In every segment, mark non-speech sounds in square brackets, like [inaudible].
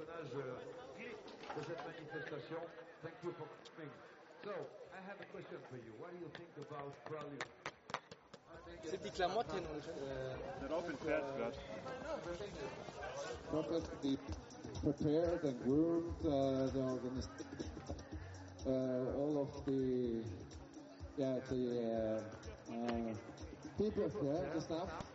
personnage euh, de cette manifestation. Thank you for coming. So, I have a question for you. What do you think about Prelude? Sind die Klamotten und äh, Darauf entfernt wird. perfectly prepared and groomed, uh, the organization, uh, all of the, yeah, the uh, uh, people, yeah, the staff.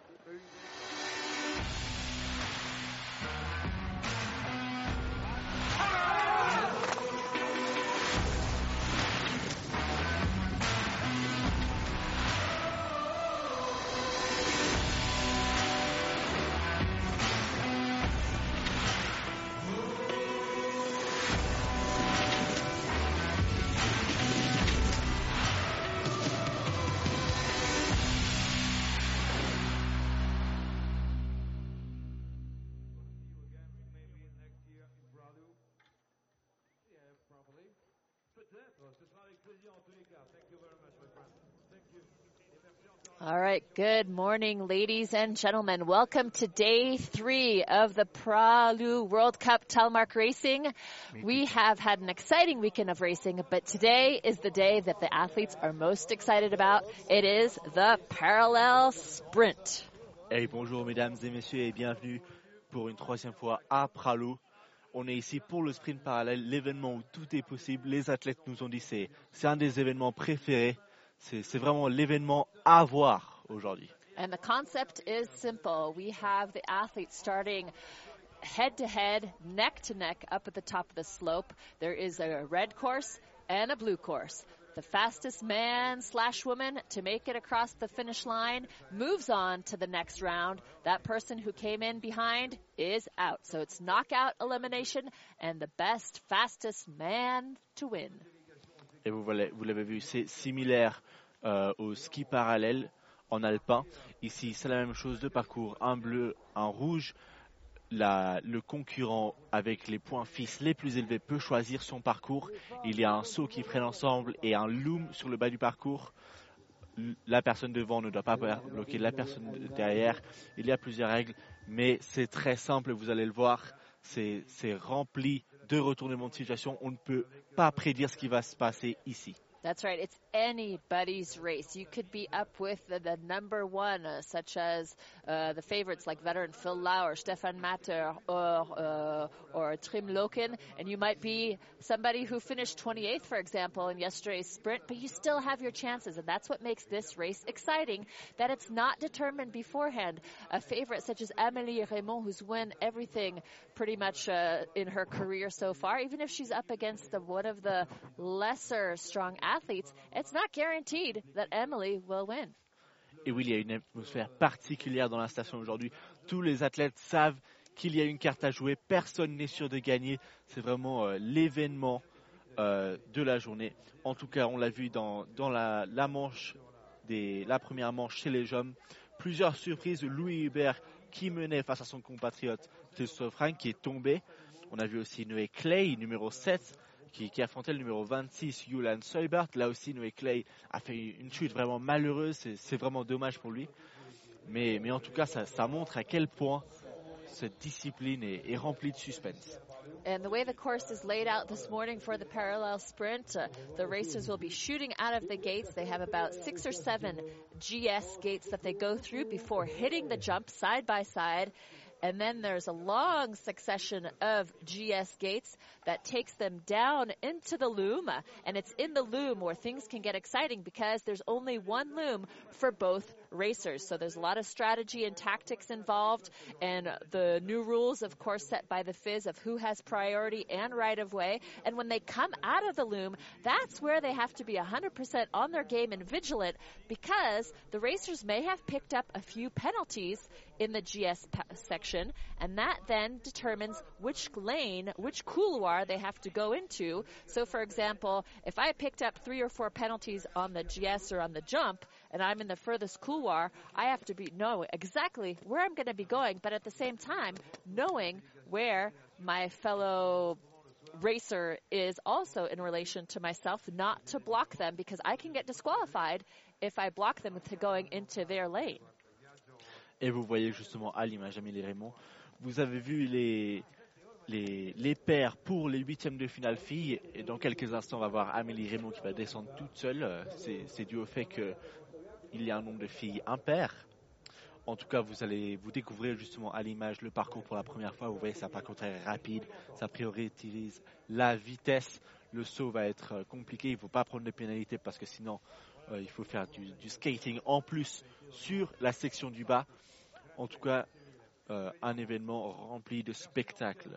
All right. Good morning, ladies and gentlemen. Welcome to day three of the Pralu World Cup Telemark Racing. We have had an exciting weekend of racing, but today is the day that the athletes are most excited about. It is the parallel sprint. Hey, bonjour mesdames et messieurs et bienvenue pour une troisième fois à Pralo. On est ici pour le sprint parallèle, l'événement où tout est possible. Les athlètes nous ont dit c'est c'est un des événements préférés. C'est vraiment l'événement à voir aujourd'hui. And the concept is simple. We have the athletes starting head to head, neck to neck, up at the top of the slope. There is a red course and a blue course. The fastest man slash woman to make it across the finish line moves on to the next round. That person who came in behind is out. So it's knockout elimination and the best, fastest man to win. Et vous l'avez vu, c'est similaire euh, au ski parallèle en alpin. Ici, c'est la même chose, deux parcours, un bleu, un rouge. Le concurrent avec les points fixes les plus élevés peut choisir son parcours. Il y a un saut qui freine ensemble et un loom sur le bas du parcours. La personne devant ne doit pas bloquer la personne derrière. Il y a plusieurs règles, mais c'est très simple, vous allez le voir. C'est rempli de retournements de situation. On ne peut pas prédire ce qui va se passer ici. Anybody's race. You could be up with the, the number one, uh, such as uh, the favorites like veteran Phil Lauer, Stefan Matter, or uh, or Trim Loken, and you might be somebody who finished 28th, for example, in yesterday's sprint, but you still have your chances, and that's what makes this race exciting. That it's not determined beforehand. A favorite such as Amélie Raymond, who's won everything pretty much uh, in her career so far, even if she's up against the, one of the lesser strong athletes, it's not guaranteed that Emily will win. Et oui, il y a une atmosphère particulière dans la station aujourd'hui. Tous les athlètes savent qu'il y a une carte à jouer. Personne n'est sûr de gagner. C'est vraiment euh, l'événement euh, de la journée. En tout cas, on l'a vu dans, la, première manche chez les hommes. Plusieurs surprises. Louis Hubert qui menait face à son compatriote Frank qui est tombé. On a vu aussi Noé Clay, numéro 7, qui, qui affrontait le numéro 26, Julian Seubert. Là aussi, Noé Clay a fait une chute vraiment malheureuse. C'est vraiment dommage pour lui. Mais, mais en tout cas, ça, ça montre à quel point cette discipline est, est remplie de suspense. And the way the course is laid out this morning for the parallel sprint, uh, the racers will be shooting out of the gates. They have about six or seven GS gates that they go through before hitting the jump side by side. And then there's a long succession of GS gates that takes them down into the loom. And it's in the loom where things can get exciting because there's only one loom for both racers. So there's a lot of strategy and tactics involved and the new rules, of course, set by the FIS of who has priority and right of way. And when they come out of the loom, that's where they have to be 100% on their game and vigilant because the racers may have picked up a few penalties in the GS section, and that then determines which lane, which couloir they have to go into. So, for example, if I picked up three or four penalties on the GS or on the jump, and I'm in the furthest couloir, I have to be know exactly where I'm going to be going, but at the same time, knowing where my fellow racer is also in relation to myself, not to block them because I can get disqualified if I block them to going into their lane. Et vous voyez justement à l'image, Amélie Raymond, vous avez vu les, les, les paires pour les huitièmes de finale filles. Et dans quelques instants, on va voir Amélie Raymond qui va descendre toute seule. Euh, C'est dû au fait qu'il y a un nombre de filles impair. En tout cas, vous allez vous découvrir justement à l'image le parcours pour la première fois. Vous voyez, c'est un parcours très rapide. Ça priorise la vitesse. Le saut va être euh, compliqué. Il ne faut pas prendre de pénalité parce que sinon, euh, il faut faire du, du, skating en plus sur la section du bas. En tout cas, euh, un événement rempli de spectacles.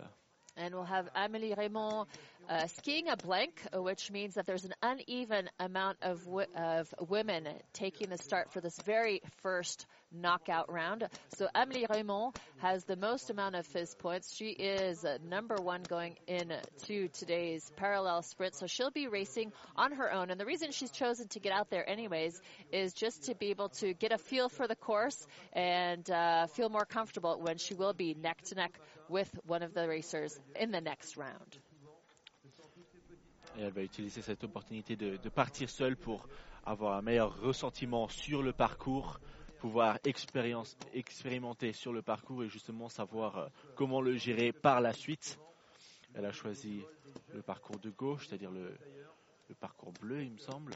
And we'll have Amélie Raymond uh, skiing a blank, which means that there's an uneven amount of, of women taking the start for this very first knockout round. So Amélie Raymond has the most amount of FIS points. She is uh, number one going into today's parallel sprint. So she'll be racing on her own. And the reason she's chosen to get out there anyways is just to be able to get a feel for the course and uh, feel more comfortable when she will be neck to neck with one of the racers in the next round. Et elle va utiliser cette opportunité de, de partir seule pour avoir un meilleur ressentiment sur le parcours, pouvoir expérimenter sur le parcours et justement savoir euh, comment le gérer par la suite. Elle a choisi le parcours de gauche, c'est-à-dire le, le, parcours bleu, il me semble.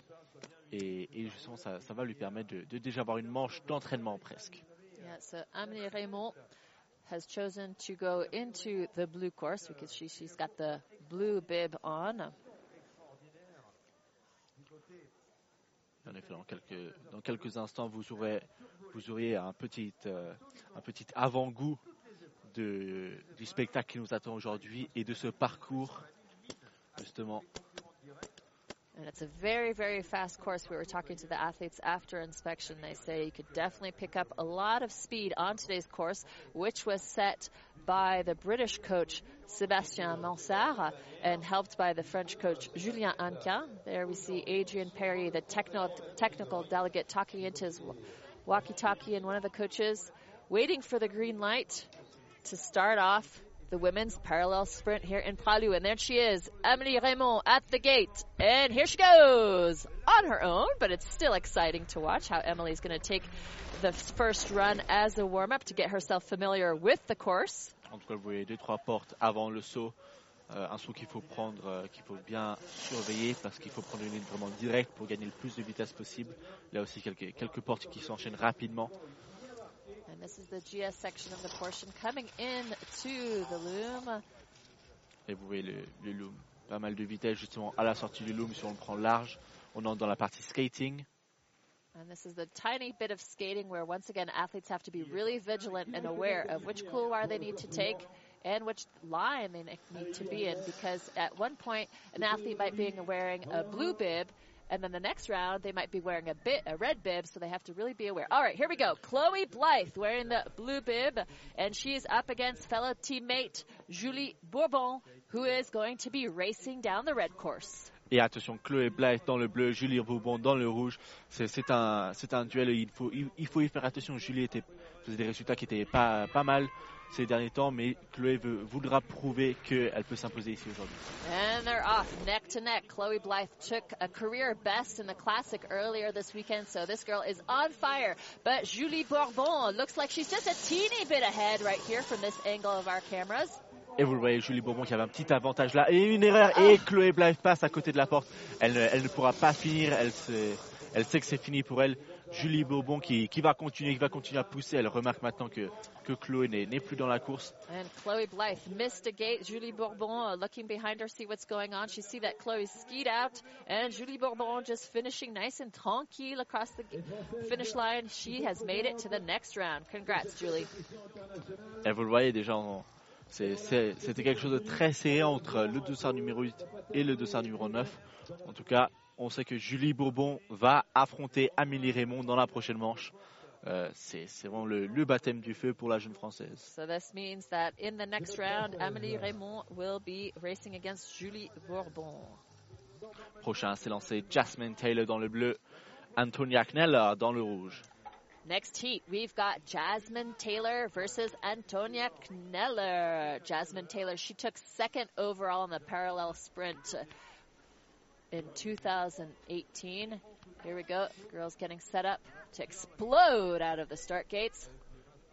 Et, et justement, ça, ça, va lui permettre de, de déjà avoir une manche d'entraînement presque. Yeah, so Amélie Raymond has chosen to go into the blue course because she, she's got the blue bib on. En effet, dans quelques, dans quelques instants, vous aurez, vous auriez un petit, euh, petit avant-goût du spectacle qui nous attend aujourd'hui et de ce parcours, justement. And it's a very, very fast course. We were talking to the athletes after inspection. They say you could definitely pick up a lot of speed on today's course, which was set by the British coach Sébastien Mansart and helped by the French coach Julien Anquin. There we see Adrian Perry, the technical, technical delegate, talking into his walkie-talkie and one of the coaches waiting for the green light to start off the women's parallel sprint here in Pralou. And there she is, Emily Raymond at the gate. And here she goes on her own, but it's still exciting to watch how Emily's going to take the first run as a warm-up to get herself familiar with the course. Vous voyez deux, trois portes avant le saut. Euh, un saut qu'il faut prendre, euh, qu'il faut bien surveiller parce qu'il faut prendre une ligne vraiment directe pour gagner le plus de vitesse possible. Là aussi, quelques, quelques portes qui s'enchaînent rapidement. And this is the GS section of the portion coming in to the loom. Et vous voyez le, le loom, pas mal de vitesse justement à la sortie du loom si on le prend large. On entre dans la partie skating. And this is the tiny bit of skating where once again athletes have to be really vigilant and aware of which couloir they need to take and which line they need to be in because at one point an athlete might be wearing a blue bib and then the next round they might be wearing a bit a red bib so they have to really be aware. All right, here we go. Chloe Blythe wearing the blue bib and she's up against fellow teammate Julie Bourbon who is going to be racing down the red course. Et attention, Chloé Blythe dans le bleu, Julie Bourbon dans le rouge. C'est un, un duel. Il faut, il, il, faut y faire attention. Julie était, faisait des résultats qui étaient pas, pas mal ces derniers temps, mais Chloé veut, voudra prouver qu'elle peut s'imposer ici aujourd'hui. And they're off neck to neck. Chloe Blythe took a career best in the classic earlier this weekend, so this girl is on fire. But Julie Bourbon looks like she's just a teeny bit ahead right here from this angle of our cameras. Et vous le voyez, Julie Bourbon qui avait un petit avantage là. Et une erreur. Et Chloé Blythe passe à côté de la porte. Elle, elle ne pourra pas finir. Elle, elle sait que c'est fini pour elle. Julie Bourbon qui, qui, va continuer, qui va continuer à pousser. Elle remarque maintenant que, que Chloé n'est plus dans la course. And Chloe Blythe missed a gate. Julie Bourbon uh, looking behind her, see what's going on. She see that Chloe skied out, and Julie Bourbon just finishing nice and tranquille across the finish line. She has made it to the next round. Congrats, Julie. Et vous le voyez déjà, c'était quelque chose de très serré entre le dossard numéro 8 et le dossard numéro 9. En tout cas, on sait que Julie Bourbon va affronter Amélie Raymond dans la prochaine manche. Euh, c'est vraiment le, le, baptême du feu pour la jeune française. So this means that in the next round, Amélie Raymond will be racing against Julie Bourbon. Prochain, c'est lancé Jasmine Taylor dans le bleu, Antonia Kneller dans le rouge. Next heat, we've got Jasmine Taylor versus Antonia Kneller. Jasmine Taylor, she took second overall in the parallel sprint in 2018. Here we go. Girls getting set up to explode out of the start gates.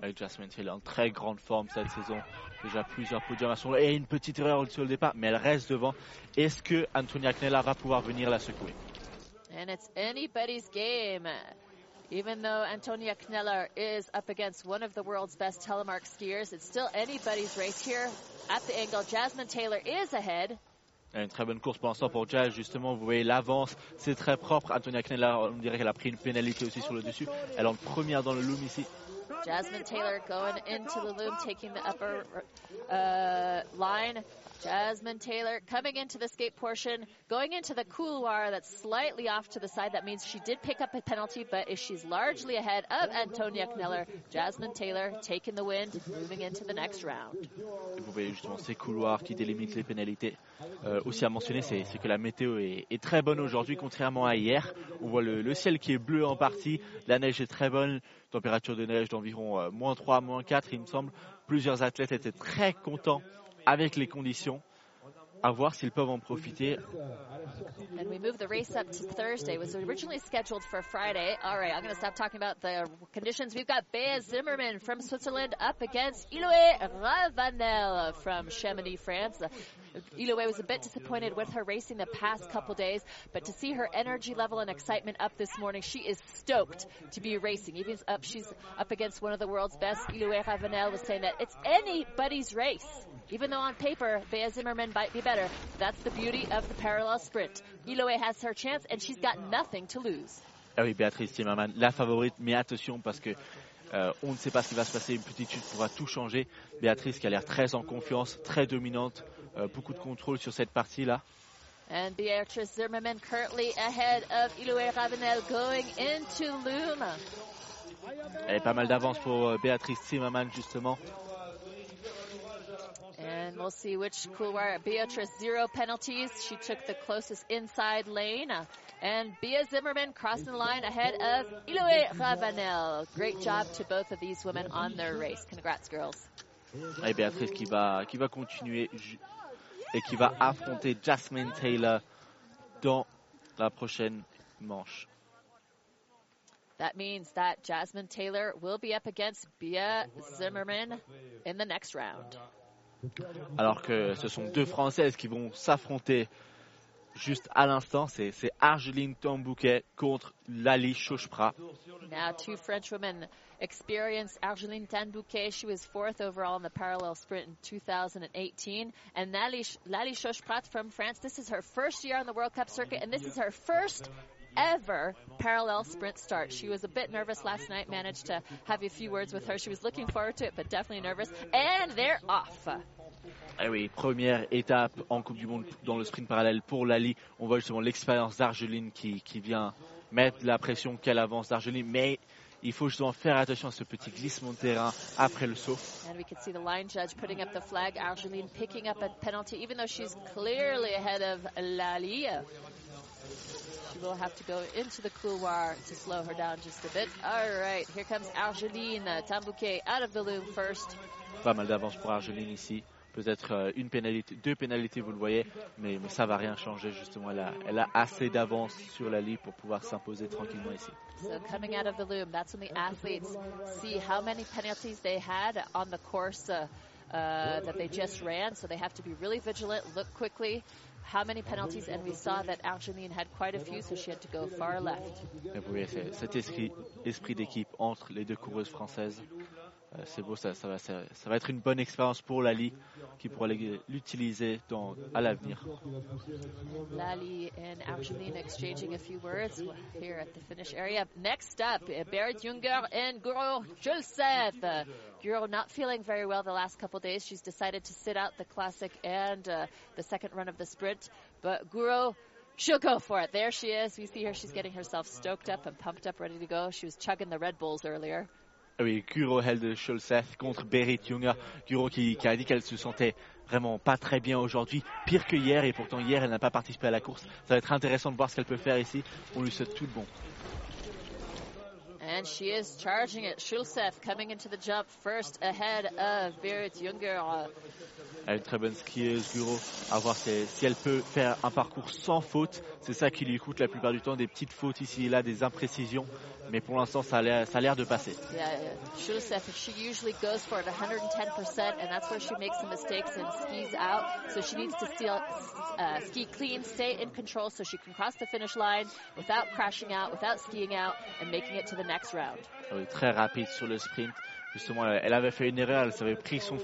Avec Jasmine Taylor en très grande forme cette saison. Déjà plusieurs podiums à son et une petite erreur sur le départ, mais elle reste devant. Est-ce que Antonia Knella va pouvoir venir la secouer And it's anybody's game. Even though Antonia Kneller is up against one of the world's best telemark skiers, it's still anybody's race here at the angle. Jasmine Taylor is ahead. Une très bonne course pour l'instant pour Jazz, justement. Vous voyez l'avance, c'est très propre. Antonia Knella, on dirait qu'elle a pris une pénalité aussi sur le dessus. Elle est en première dans le loom ici. Jasmine Taylor going into the loom, taking the upper uh, line. Jasmine Taylor coming into the skate portion, going into the couloir that's slightly off to the side. That means she did pick up a penalty, but she's largely ahead of Antonia Kneller. Jasmine Taylor taking the wind, moving into the next round. Vous voyez justement ces couloirs qui délimitent les pénalités. Euh, aussi à mentionner, c'est que la météo est, est très bonne aujourd'hui, contrairement à hier. On voit le, le, ciel qui est bleu en partie, la neige est très bonne, température de neige d'environ euh, moins 3, moins 4, il me semble. Plusieurs athlètes étaient très contents avec les conditions. À voir s'ils peuvent en profiter. And we move the race up to Thursday. It was originally scheduled for Friday. All right, I'm going to stop talking about the conditions. We've got Bea Zimmerman from Switzerland up against Iloé Ravanel from Chamonix, France. Iloé was a bit disappointed with her racing the past couple days, but to see her energy level and excitement up this morning, she is stoked to be racing. Even up, she's up against one of the world's best. Iloé Ravanel was saying that it's anybody's race. Even though on paper, Bea Zimmerman might be better, that's the beauty of the parallel sprint. Iloé has her chance and she's got nothing to lose. Ah oui, Béatrice Zimmerman, la favorite, mais attention parce que euh, on ne sait pas ce qui va se passer. Une petite chute pourra tout changer. Béatrice qui a l'air très en confiance, très dominante, beaucoup de contrôle sur cette partie-là. And Beatrice Zimmerman currently ahead of Iloé Ravenel going into Loom. Elle est pas mal d'avance pour euh, Béatrice Zimmerman justement. And we'll see which couloir. Beatrice, zero penalties. She took the closest inside lane. And Bia Zimmerman crossing the line ahead of Iloé Ravanel. Great job to both of these women on their race. Congrats, girls. Et Béatrice qui va, qui va continuer et qui va affronter Jasmine Taylor dans la prochaine manche. That means that Jasmine Taylor will be up against Bia Zimmerman in the next round. Alors que ce sont deux Françaises qui vont s'affronter juste à l'instant. C'est Argeline Tambouquet contre Lali Chochpra. Now two French women experience Argeline Tanbouquet. She was fourth overall in the parallel sprint in 2018. And Lali, Lali Chochprat from France, this is her first year on the World Cup circuit, and this is her first ever parallel sprint start. She was a bit nervous last night, managed to have a few words with her. She was looking forward to it, but definitely nervous. And they're off. Eh oui, première étape en Coupe du Monde dans le sprint parallèle pour Lali. On voit justement l'expérience d'Argeline qui, qui vient mettre la pression qu'elle avance d'Argeline, mais il faut justement faire attention à ce petit glissement de terrain après le saut. And we can see the line judge putting up the flag. Argeline picking up a penalty, even though she's clearly ahead of Lali. She will have to go into the couloir to slow her down just a bit. All right, here comes Argeline Tambouquet out of the loom first. Pas mal d'avance pour Argeline ici. Peut-être euh, une pénalité, deux pénalités, vous le voyez, mais, mais ça va rien changer justement. Elle a, elle a assez d'avance sur la ligne pour pouvoir s'imposer tranquillement ici. So coming out of the loom, that's when the athletes see how many penalties they had on the course uh, uh, that they just ran. So they have to be really vigilant, look quickly, how many penalties, and we saw that had quite a few, so she had to go far left. Et vous voyez cet esprit, esprit d'équipe entre les deux coureuses françaises. Euh, c'est beau, ça, ça, va, ça, ça, va être une bonne expérience pour Lali qui pourra l'utiliser à l'avenir. Lali and Argeline exchanging a few words here at the finish area. Next up, Berit Junger and Guro Julseth. Uh, Guro not feeling very well the last couple days. She's decided to sit out the classic and uh, the second run of the sprint. But Guro She'll go for it. There she is. We see her. She's getting herself stoked up and pumped up, ready to go. She was chugging the Red Bulls earlier. Oui, Guro Helde Scholzef contre Berit Junger. Guro qui, qui, a dit qu'elle se sentait vraiment pas très bien aujourd'hui, pire que hier, et pourtant hier elle n'a pas participé à la course. Ça va être intéressant de voir ce qu'elle peut faire ici. On lui souhaite tout de bon. And she is charging it. Schulzef coming into the jump first ahead of Berit Junger. Elle est une très bonne skieuse, Guro. À voir si, si elle peut faire un parcours sans faute. C'est ça qui lui coûte la plupart du temps, des petites fautes ici et là, des imprécisions. Mais pour l'instant, ça a l'air de passer. Yeah, she usually goes for it 110%, and that's where she makes the mistakes and skis out. So she needs to steal, uh, ski clean, stay in control so she can cross the finish line without crashing out, without skiing out, and making it to the next round. Oui, très rapide sur le sprint. Justement, elle avait fait une erreur, elle avait pris son,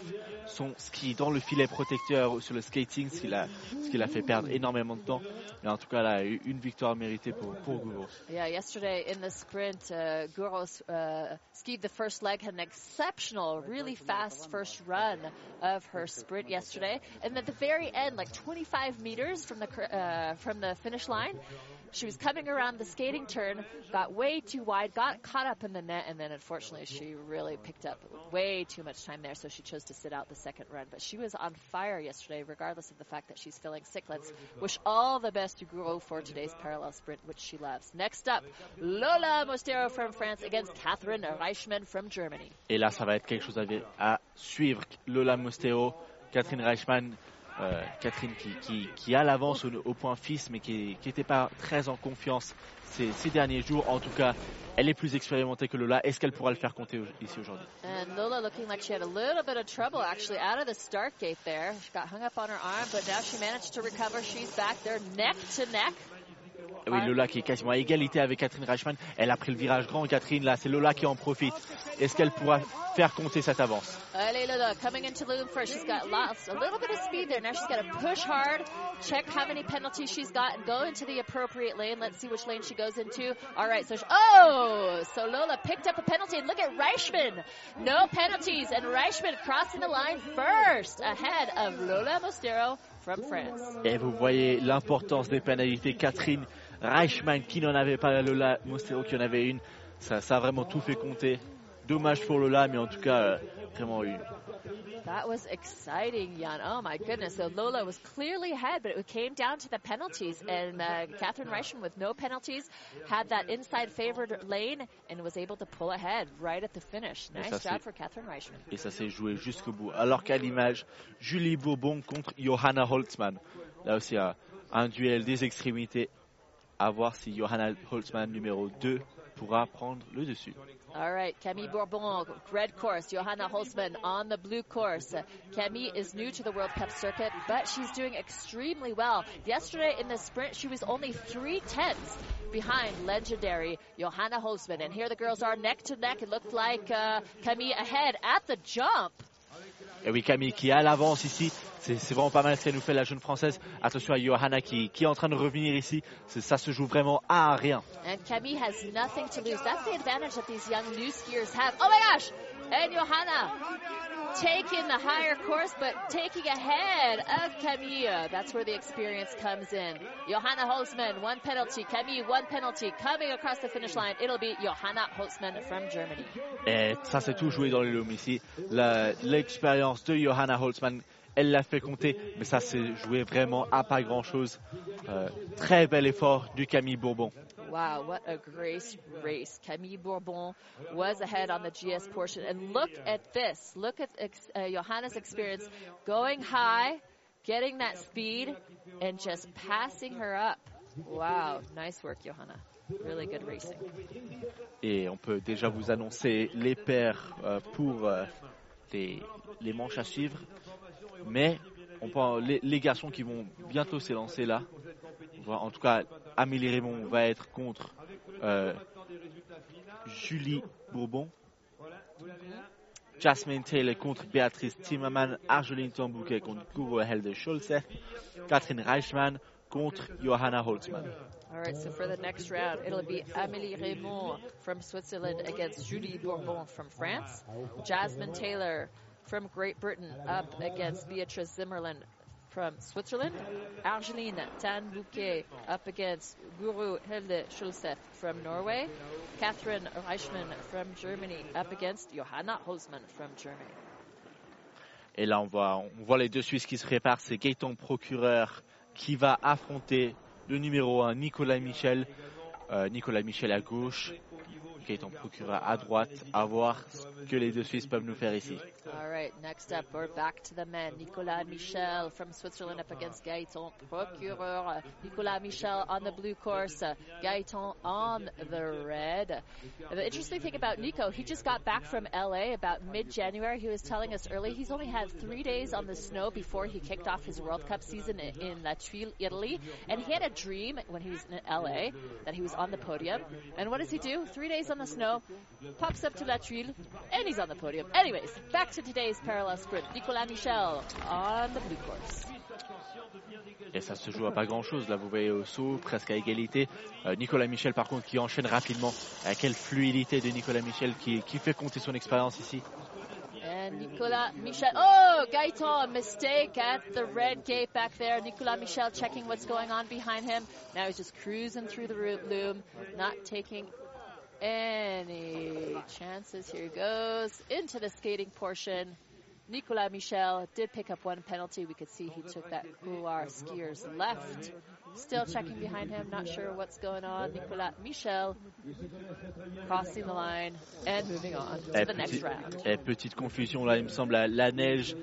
son ski dans le filet protecteur sur le skating, ce qui l'a ce qui l'a fait perdre énormément de temps. Mais en tout cas, eu une victoire méritée pour, pour Gouros. Yeah, yesterday in the sprint, uh, uh, skied the first leg, had an exceptional, really fast first run of her sprint yesterday, and at the very end, like 25 meters from the uh, from the finish line, she was coming around the skating turn, got way too wide, got caught up in the net, and then unfortunately she really picked up way too much time there, so she chose to sit out the second run. But she was on fire yesterday, regardless of the fact that she's feeling sick. Let's wish all the best to Guro for today's parallel sprint, which she loves. Next up, Lola Mostero from France against Catherine Reichmann from Germany. Et là, ça va être quelque chose à, à suivre. Lola Mostero, Catherine Reichmann, euh, Catherine qui, qui, qui a l'avance au, au point fils, mais qui n'était pas très en confiance ces, ces derniers jours. En tout cas, elle est plus expérimentée que Lola. Est-ce qu'elle pourra le faire compter ici aujourd'hui? And Lola looking like she had a little bit of trouble actually out of the start gate there. She got hung up on her arm, but now she managed to recover. She's back there neck to neck. Et Oui, Lola qui est quasiment à égalité avec Catherine Reichmann. Elle a pris le virage grand, Catherine. Là, c'est Lola qui en profite. Est-ce qu'elle pourra faire compter cette avance? Allez Lola coming into the loom first. She's got lots, a little bit of speed there. Now she's got to push hard, check how many penalties she's got, and go into the appropriate lane. Let's see which lane she goes into. All right, so she, oh, so Lola picked up a penalty. And look at Reichman, no penalties, and Reichman crossing the line first, ahead of Lola Mostero from France. Et vous voyez l'importance des pénalités. Catherine Reichmann qui n'en avait pas, Lola Mostero qui en avait une. Ça, ça a vraiment tout fait compter. Dommage pour Lola, mais en tout cas, euh, vraiment une. That was exciting, Jan. Oh my goodness. So Lola was clearly ahead, but it came down to the penalties. And uh, Catherine Reichman, with no penalties, had that inside favored lane and was able to pull ahead right at the finish. Nice job for Catherine Reichman. Et ça s'est joué jusqu'au bout. Alors qu'à l'image, Julie Bourbon contre Johanna Holtzmann. Là aussi, un, un duel des extrémités. À voir si Johanna Holtzmann, numéro 2, pourra prendre le dessus. All right, Camille Bourbon, red course. Johanna Holzman on the blue course. Camille is new to the World Cup circuit, but she's doing extremely well. Yesterday in the sprint, she was only three tenths behind legendary Johanna Holzman. And here the girls are neck to neck. It looked like uh, Camille ahead at the jump. Et oui, Camille qui a l'avance ici. C'est vraiment pas mal ce qu'elle nous fait, la jeune française. Attention à Johanna qui, est en train de revenir ici. Ça se joue vraiment à rien. And Camille has nothing to lose. That's the advantage that these young new skiers have. Oh my gosh! And Johanna taking the higher course, but taking ahead of Camille. That's where the experience comes in. Johanna Holzmann, one penalty. Camille, one penalty. Coming across the finish line, it'll be Johanna Holzmann from Germany. Et ça s'est tout joué dans les loom ici. L'expérience de Johanna Holtzmann, elle l'a fait compter, mais ça s'est joué vraiment à pas grand chose. très bel effort du Camille Bourbon. Wow, what a great race. Camille Bourbon was ahead on the GS portion. And look at this. Look at uh, Johanna's experience going high, getting that speed, and just passing her up. Wow, nice work, Johanna. Really good racing. Et on peut déjà vous annoncer les paires euh, pour euh, les, les manches à suivre. Mais on peut, les, les garçons qui vont bientôt s'élancer là, en tout cas, Amélie Raymond va être contre euh, Julie Bourbon. Jasmine Taylor contre Béatrice Timmerman, Argeline Tambouquet contre Guro Helde Scholze, Catherine Reichmann contre Johanna Holtzmann. All right, so for the next round, it'll be Amélie Raymond from Switzerland against Julie Bourbon from France. Jasmine Taylor from Great Britain up against Beatrice Zimmerland from Switzerland. Argeline Tan Bouquet up against Guru Hilde Schulseth from Norway. Catherine Reichmann from Germany up against Johanna Holzmann from Germany. Et là, on voit, on voit les deux Suisses qui se préparent. C'est Gaëtan Procureur qui va affronter le numéro 1, Nicolas Michel. Euh, Nicolas Michel à gauche, Gaëtan Procureur à droite, à voir ce que les deux Suisses peuvent nous faire ici. All right, next up, we're back to the men. Nicolas Michel from Switzerland up against Gaëtan Procureur. Nicolas Michel on the blue course, Gaëtan on the red. The interesting thing about Nico, he just got back from LA about mid January. He was telling us early he's only had three days on the snow before he kicked off his World Cup season in, in La Tuile, Italy. And he had a dream when he was in LA that he was on the podium. And what does he do? Three days on the snow, pops up to La Tuile, and he's on the podium. Anyways, back to today's parallel sprint. Nicolas Michel on the blue course. Et ça se joue à pas grand chose. Là, vous voyez au saut, presque à égalité. Euh, Nicolas Michel, par contre, qui enchaîne rapidement. Euh, quelle fluidité de Nicolas Michel qui, qui fait compter son expérience ici. And Nicolas Michel. Oh, Gaëtan, a mistake at the red gate back there. Nicolas Michel checking what's going on behind him. Now he's just cruising through the roo- loom, not taking any chances. Here he goes into the skating portion. Nicolas Michel did pick up one penalty. We could see he took that couloir skier's left. Still checking behind him, not sure what's going on. Nicolas Michel crossing the line and moving on to Eh, the next round. eh, petite confusion là, il me semble, la, neige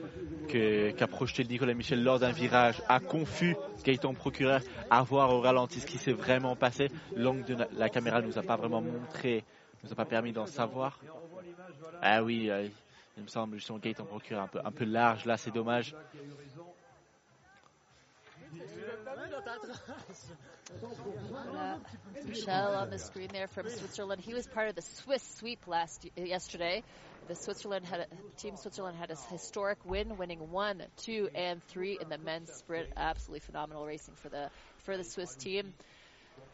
qu'a projeté Nicolas Michel lors d'un virage a confus Gaëtan Procureur à voir au ralenti ce qui s'est vraiment passé. L'angle de la, caméra nous a pas vraiment montré, nous a pas permis d'en savoir. Ah oui, euh, il me semble justement Gaëtan Procureur un un peu large là, c'est dommage. Nicolas Michel on the screen there from Switzerland. He was part of the Swiss sweep last yesterday. The Switzerland had a, Team Switzerland had a historic win, winning one, two, and three in the men's sprint. Absolutely phenomenal racing for the for the Swiss team.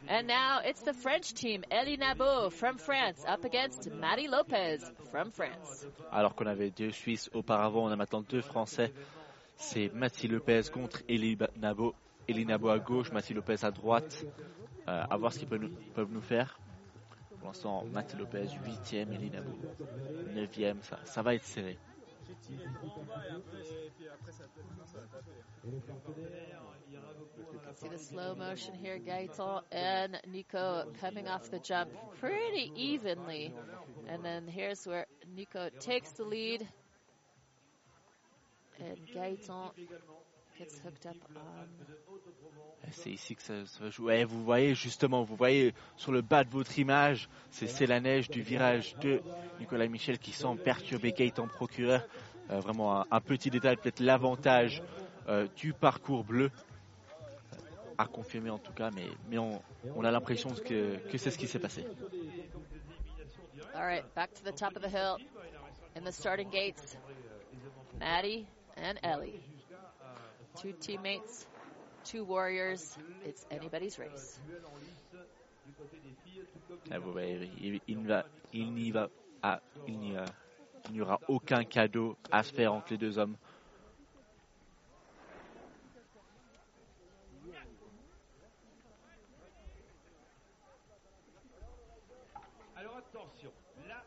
And now it's the French team, Elie Nabo from France, up against Matty Lopez from France. Alors qu'on avait deux Suisses auparavant, on a maintenant deux Français. C'est Mathie Lopez contre Elie Ba- Nabo. À gauche, Mathie Lopez à droite. Euh, à voir ce qu'ils peuvent nous, peuvent nous faire. Pour l'instant, Mathie Lopez 8e, Elie Nabo 9e. Ça, ça va être serré. See the slow motion here, Gaëtan and Nico coming off the jump pretty evenly. And then here's where Nico takes the lead. Gaëtan gets hooked up on. Et C'est ici que ça, ça va jouer. Ouais, vous voyez justement, vous voyez sur le bas de votre image, c'est la neige du virage de Nicolas Michel qui semble perturber Gaëtan Procureur. Euh, vraiment un, un petit détail, peut-être l'avantage euh, du parcours bleu. À confirmer en tout cas, mais, mais on, on a l'impression que, que c'est ce qui s'est passé. All right, back to the top of the hill in the starting gates. Maddie and Ellie. Two teammates, two warriors. It's anybody's race. Là, vous voyez, il, il, ne va- il n'y va, ah, il n'y a- il n'y aura aucun cadeau à se faire entre les deux hommes. Alors attention, là,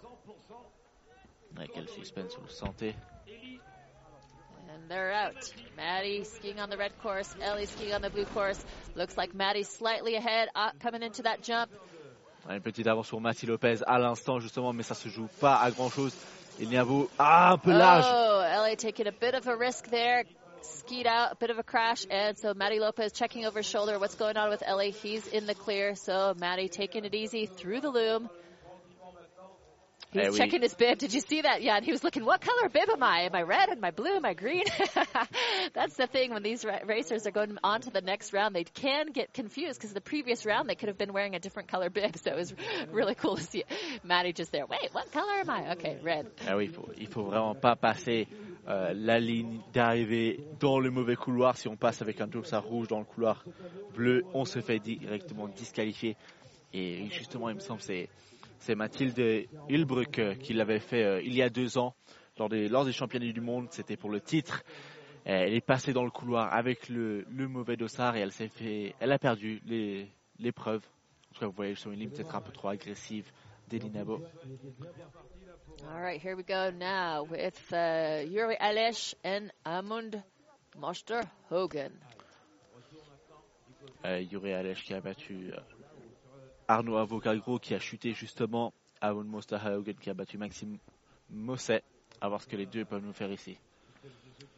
100%, Ouais, quel suspense, vous le sentez. And they're out. Maddie skiing on the red course, Ellie skiing on the blue course. Looks like Maddie's slightly ahead uh, coming into that jump. Une petite avance sur Mathie Lopez à l'instant justement, mais ça se joue pas à grand chose. Il n'y a beau, ah, un peu large. Oh, Ellie taking a bit of a risk there. Skied out, a bit of a crash, and so Maddie Lopez checking over his shoulder. What's going on with Ellie? He's in the clear, so Maddie taking it easy through the loom. He's Eh oui. checking his bib. Did you see that? Yeah, and he was looking, what color bib am I? Am I red? Am I blue? Am I green? [laughs] That's the thing when these ra- racers are going on to the next round, they can get confused because the previous round they could have been wearing a different color bib. [laughs] So it was really cool to see Maddie just there. Wait, what color am I? Okay, red. Ah oui, il faut, il faut vraiment pas passer euh, la ligne d'arrivée dans le mauvais couloir. Si on passe avec un dossard rouge dans le couloir bleu, on se fait directement disqualifier. Et justement, il me semble que c'est c'est Mathilde Hilbruck euh, qui l'avait fait euh, il y a deux ans lors des, lors des championnats du monde. C'était pour le titre. Euh, Elle est passée dans le couloir avec le, le mauvais dossard et elle s'est fait, elle a perdu l'épreuve. En tout cas, vous voyez sur une ligne peut-être un peu trop agressive d'Elinabo. All right, here we go now with uh, Yuri Alesh and Amund Moster Hogan. Euh, Yuri Alech qui a battu euh, Arnaud Avocagro qui a chuté justement. Avon Mosterhaugen qui a battu Maxime Mosset. À voir ce que les deux peuvent nous faire ici.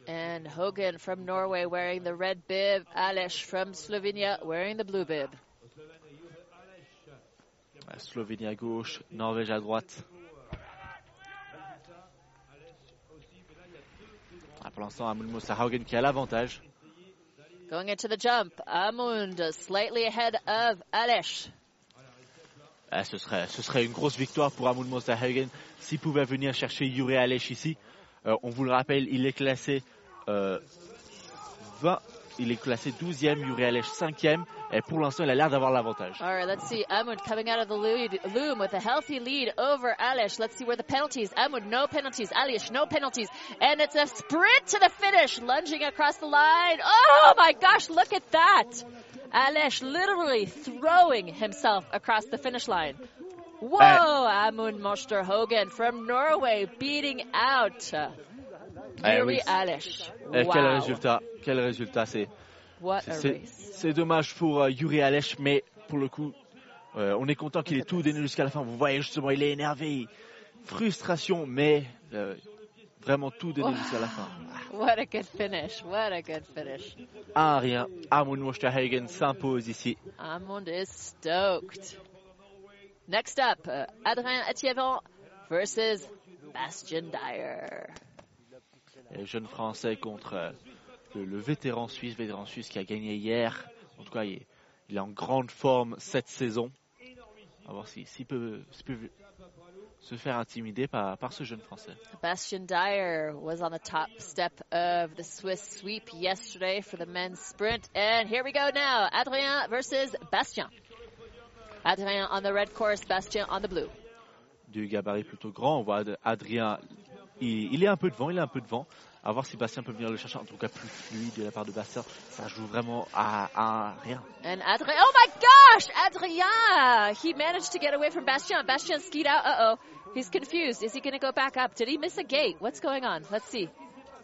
And Hogan from Norway wearing the red bib. Aleš from Slovenia wearing the blue bib. Slovénie à gauche, Norvège à droite. Ah, pour l'instant, Amund Mosterhaugen qui a l'avantage. Going into the jump, Amund slightly ahead of Aleš. Ah, ce, serait, ce serait une grosse victoire pour Amund Mosterhagen s'il pouvait venir chercher Yuri Alech ici. Euh, on vous le rappelle, il est classé euh, 20, il est classé 12e, Yuri Alech 5e, et pour l'instant, il a l'air d'avoir l'avantage. All right, let's see. Amund coming out of the loom with a healthy lead over Alish. Let's see where the penalties. Amund, no penalties. Alish, no penalties. And it's a sprint to the finish, lunging across the line. Oh my gosh, look at that. Alish literally throwing himself across the finish line. Whoa, Amund Moster Hogan from Norway beating out uh, Eh oui. Alish. Quel Wow. résultat Quel résultat C'est c'est- dommage pour euh, Yuri Alech, mais pour le coup, euh, on est content qu'il ait tout donné jusqu'à la fin. Vous voyez justement, il est énervé, frustration, mais euh, vraiment tout donné jusqu'à la fin. [laughs] What a good finish. What a good finish. 1 à rien. Amund Mosterhagen s'impose ici. Amund is stoked. Next up, uh, Adrien Etievant versus Bastian Dyer. Et jeune français contre euh, le, le vétéran suisse, vétéran suisse qui a gagné hier. En tout cas, il est, il est en grande forme cette saison. On va voir si- s'il peut, s'il peut se faire intimider par, par ce jeune français. Bastian Dyer was on the top step of the Swiss sweep yesterday for the men's sprint. And here we go now. Adrien versus Bastien. Adrien on the red course, Bastien on the blue. Du gabarit plutôt grand, on voit Ad- Adrien, il, il est un peu devant, il est un peu devant. À voir si Bastien peut venir le chercher, en tout cas plus fluide de la part de Bastien. Ça joue vraiment à, à rien. And Adrien, oh my gosh, Adrien! He managed to get away from Bastien. Bastien skied out. Uh oh. He's confused. Is he going to go back up? Did he miss a gate? What's going on? Let's see.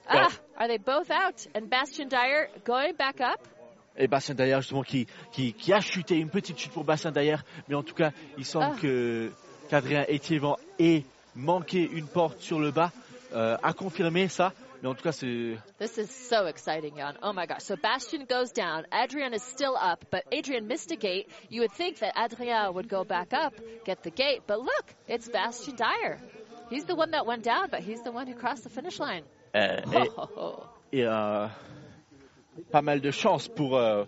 Ah, are they both out? And Bastian Dyer going back up? Et Bastien Dayer justement qui, qui, qui a chuté, une petite chute pour Bastien Dayer, mais en tout cas il semble Ah. que qu'Adrien Etievant ait manqué une porte sur le bas, euh, a confirmé ça, mais en tout cas c'est This is so exciting, Jan. Oh my gosh. So Bastian goes down. Adrian is still up, but Adrian missed a gate. You would think that Adrien would go back up, get the gate, but look, it's Bastian Dyer. He's the one that went down, but he's the one who crossed the finish line. euh, Oh, et, et, euh, pas mal de chance pour euh,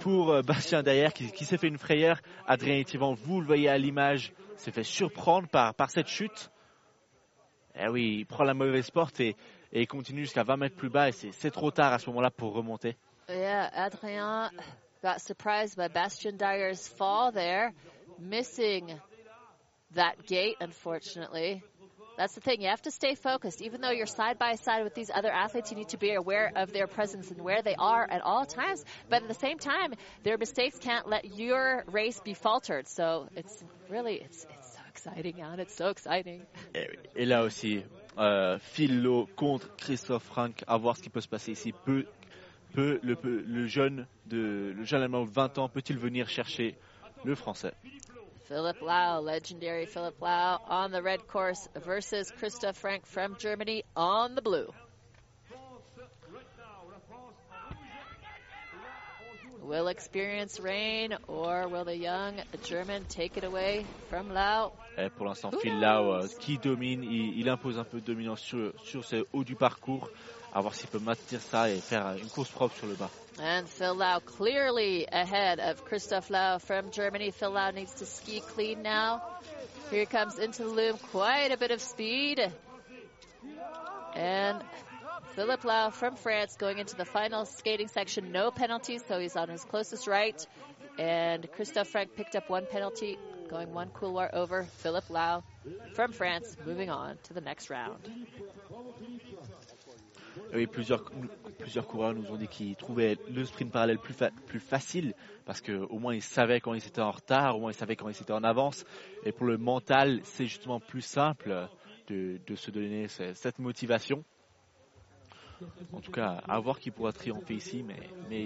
pour euh, Bastien Dayer qui, qui s'est fait une frayeur. Adrien Etievant, vous le voyez à l'image, s'est fait surprendre par par cette chute. Eh oui, il prend la mauvaise porte et, et il continue jusqu'à 20 mètres plus bas et c'est trop tard à ce moment-là pour remonter. Yeah, Adrien got surprised by Bastian Dyer's fall there, missing that gate, unfortunately. That's the thing. You have to stay focused. Even though you're side by side with these other athletes, you need to be aware of their presence and where they are at all times. But at the same time, their mistakes can't let your race be faltered. So it's really, it's, it's so exciting, Jan. It's so exciting. Et là aussi, euh, Philo contre Christophe Frank, à voir ce qui peut se passer ici. Peut, peut, le, peut- le jeune de le jeune allemand de 20 ans peut-il venir chercher le français? Philip Lau, legendary Philip Lau on the red course versus Christoph Frank from Germany on the blue. Will experience rain or will the young German take it away from Lau? Et eh, pour l'instant, Phil Lau euh, qui domine, il, il impose un peu de dominance sur, sur ce haut du parcours. À voir s'il peut maintenir ça et faire euh, une course propre sur le bas. And Phil Lau clearly ahead of Christoph Lau from Germany. Phil Lau needs to ski clean now. Here he comes into the loom, quite a bit of speed. And Philip Lau from France going into the final skating section. No penalties, so he's on his closest right. And Christoph Frank picked up one penalty, going one couloir over. Philip Lau from France moving on to the next round. Oui, plusieurs, plusieurs coureurs nous ont dit qu'ils trouvaient le sprint parallèle plus, fa- plus facile parce qu'au moins ils savaient quand ils étaient en retard, au moins ils savaient quand ils étaient en avance. Et pour le mental, c'est justement plus simple de, de se donner ce- cette motivation. En tout cas, à voir qui pourra triompher ici, mais, mais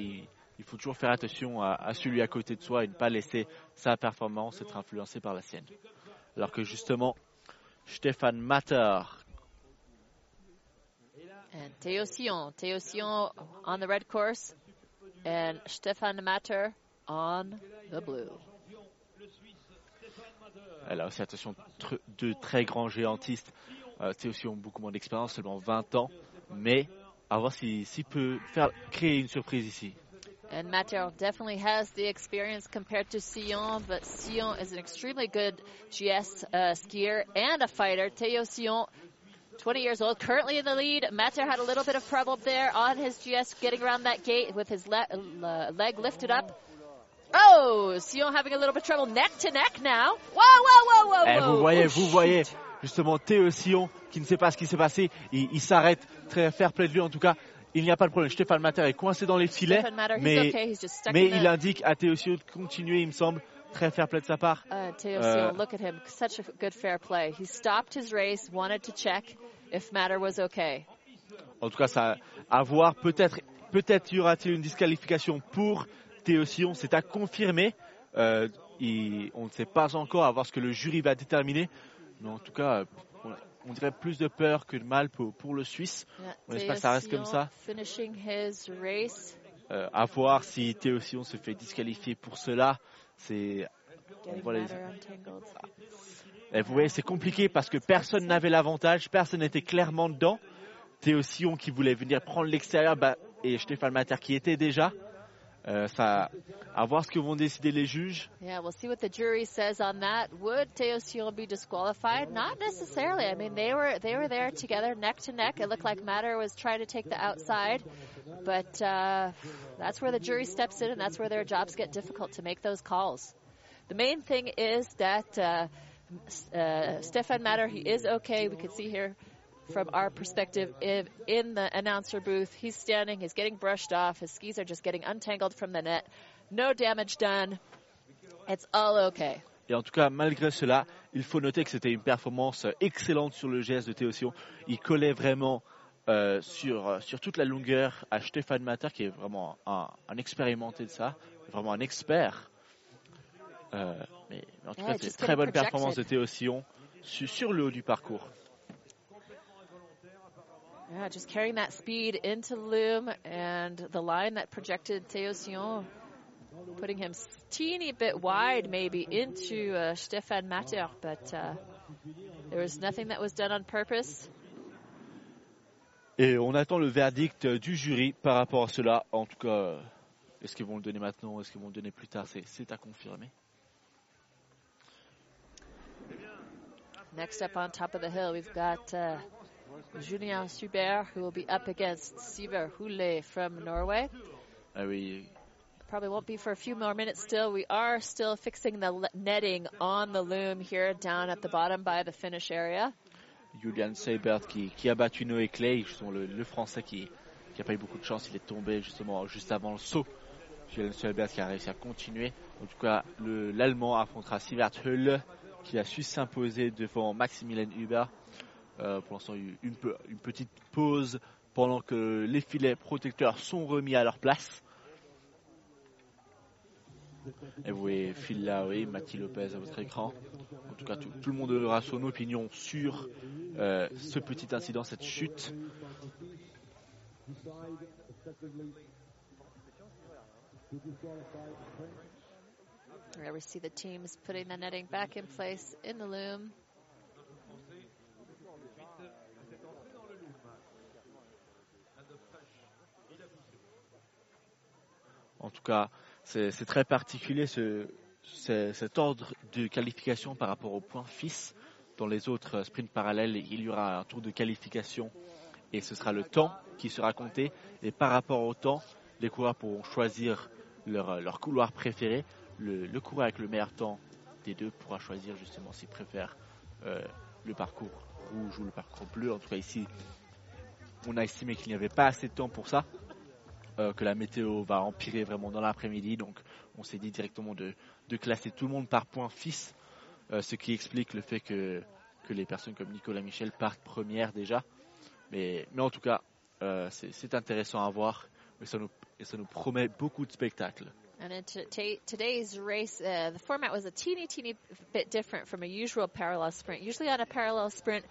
il faut toujours faire attention à, à celui à côté de soi et ne pas laisser sa performance être influencée par la sienne. Alors que justement, Stéphane Matter, And Théo Sion. Théo Sion on the red course. And Stefan Matter on the blue. elle a aussi attention tr- de très grands géantistes. Euh, Théo Sion, beaucoup moins d'expérience, seulement 20 ans. Mais à voir s'il s'il peut faire, créer une surprise ici. And Matter definitely has the experience compared to Sion, but Sion is an extremely good GS uh, skier and a fighter. Théo Sion, 20 years old, currently in the lead. Matter had a little bit of trouble there on his GS getting around that gate with his le- leg lifted up. Oh, Sion having a little bit of trouble neck to neck now. Whoa, whoa, whoa, whoa, Eh, whoa. vous voyez, Oh, vous voyez, justement Théo Sion qui ne sait pas ce qui s'est passé, il, il s'arrête, très fair play de lui en tout cas. Il n'y a pas de problème. Stéphane Matter est coincé dans les filets, Matter, mais, okay. Il indique à Théo Sion de continuer, il me semble. Très fair play de sa part. Uh, Uh, Seal, look at him. Such a good fair play. He stopped his race, wanted to check if Matter was okay. En tout cas, ça à voir. Peut-être, peut-être y aura-t-il une disqualification pour Théo Sion. C'est à confirmer. Euh, il- on ne sait pas encore à voir ce que le jury va déterminer. Mais en tout cas, on, on dirait plus de peur que de mal pour, pour le Suisse. Yeah, On espère que ça reste comme ça. Euh, à voir si Théo Sion se fait disqualifier pour cela. C'est, les-. Et vous voyez, c'est compliqué parce que personne n'avait l'avantage, personne n'était clairement dedans. Théo Sion qui voulait venir prendre l'extérieur bah, et Stéphane Mater qui était déjà. Euh, ça, à voir ce que vont décider les juges. Yeah, we'll see what the jury says on that. Would Teo Seal be disqualified? Not necessarily. I mean, they were they were there together, neck to neck. It looked like Matter was trying to take the outside, but uh, that's where the jury steps in, and that's where their jobs get difficult to make those calls. The main thing is that uh, uh, Stefan Matter, he is okay. We can see here from our perspective if, in the announcer booth. He's standing, he's getting brushed off. His skis are just getting untangled from the net. No damage done. It's all okay. Et en tout cas, malgré cela, il faut noter que c'était une performance excellente sur le geste de Théo Sion. Il collait vraiment euh, sur, euh, sur toute la longueur à Stéphane Mater, qui est vraiment un, un expérimenté de ça, vraiment un expert. Euh, mais, mais en tout Yeah, cas, c'est une très bonne projected. performance de Théo Sion sur, sur le haut du parcours. Yeah, just carrying that speed into the loom and the line that projected Theo Sion, putting him teeny bit wide maybe into uh, Stefan Matter, but uh, there was nothing that was done on purpose. Et on attend le verdict du jury par rapport à cela. En tout cas, est-ce qu'ils vont le donner maintenant, est-ce qu'ils vont le donner plus tard, c'est- c'est à confirmer. Next up on top of the hill, we've got uh, Julien Subert, who will be up against Siver Hule from Norway. Ah oui, Probably won't be for a few more minutes still. We are still fixing the le- netting on the loom here down at the bottom by the finish area. Julian Seibert qui, qui a battu Noé Clay, justement le, le français qui n'a pas eu beaucoup de chance, il est tombé justement juste avant le saut. Julian Seibert qui a réussi à continuer. En tout cas, le- l'Allemand affrontera Sivert Hölle qui a su s'imposer devant Maximilian Huber. Euh, pour l'instant, une, pe- une petite pause pendant que les filets protecteurs sont remis à leur place. Et vous voyez Phil Laoui, Mathieu Lopez à votre écran. En tout cas, tout, tout le monde aura son opinion sur euh, ce petit incident, cette chute. There we see the teams putting the netting back in place in the loom. En tout cas, c'est très particulier ce, ce- cet ordre de qualification par rapport au point FIS. Dans les autres sprints parallèles, il y aura un tour de qualification et ce sera le temps qui sera compté. Et par rapport au temps, les coureurs pourront choisir leur, leur couloir préféré. Le, le coureur avec le meilleur temps des deux pourra choisir justement s'il préfère euh, le parcours rouge ou le parcours bleu. En tout cas, ici, on a estimé qu'il n'y avait pas assez de temps pour ça euh, que la météo va empirer vraiment dans l'après-midi. Donc on s'est dit directement de, classer tout le monde par point fils, euh, ce qui explique le fait que, les personnes comme Nicolas Michel partent première déjà. Mais, en tout cas, euh, c'est intéressant à voir. et ça nous promet beaucoup de spectacles. And in t- today's race, uh, the format was a teeny, teeny bit different from a usual parallel sprint. Usually on a parallel sprint,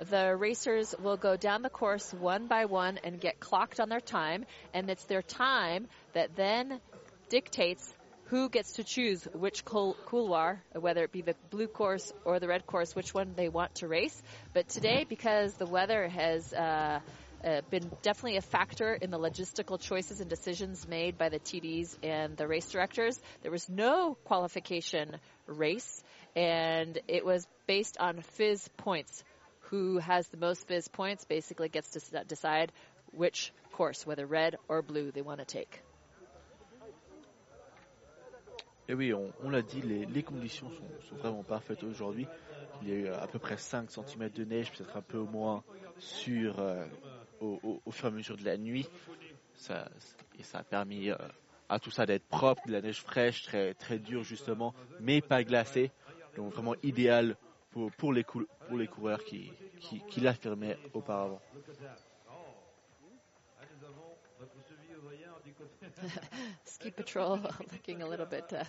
the racers will go down the course one by one and get clocked on their time, and it's their time that then dictates who gets to choose which couloir, whether it be the blue course or the red course, which one they want to race. But today, because the weather has uh, uh, been definitely a factor in the logistical choices and decisions made by the TDs and the race directors. There was no qualification race, and it was based on Fizz points. Who has the most Fizz points basically gets to decide which course, whether red or blue, they want to take. Et oui, on, on l'a dit, les, les conditions sont, sont, vraiment parfaites aujourd'hui. Il y a eu à peu près 5 cm de neige, peut-être un peu moins sur euh, au, fur et à mesure de la nuit. Ça, et ça a permis euh, à tout ça d'être propre, de la neige fraîche, très, très dure justement, mais pas glacée. Donc vraiment idéal pour, les, coureurs qui l'affirmaient auparavant. [laughs] Ski Patrol [laughs] looking a little bit uh,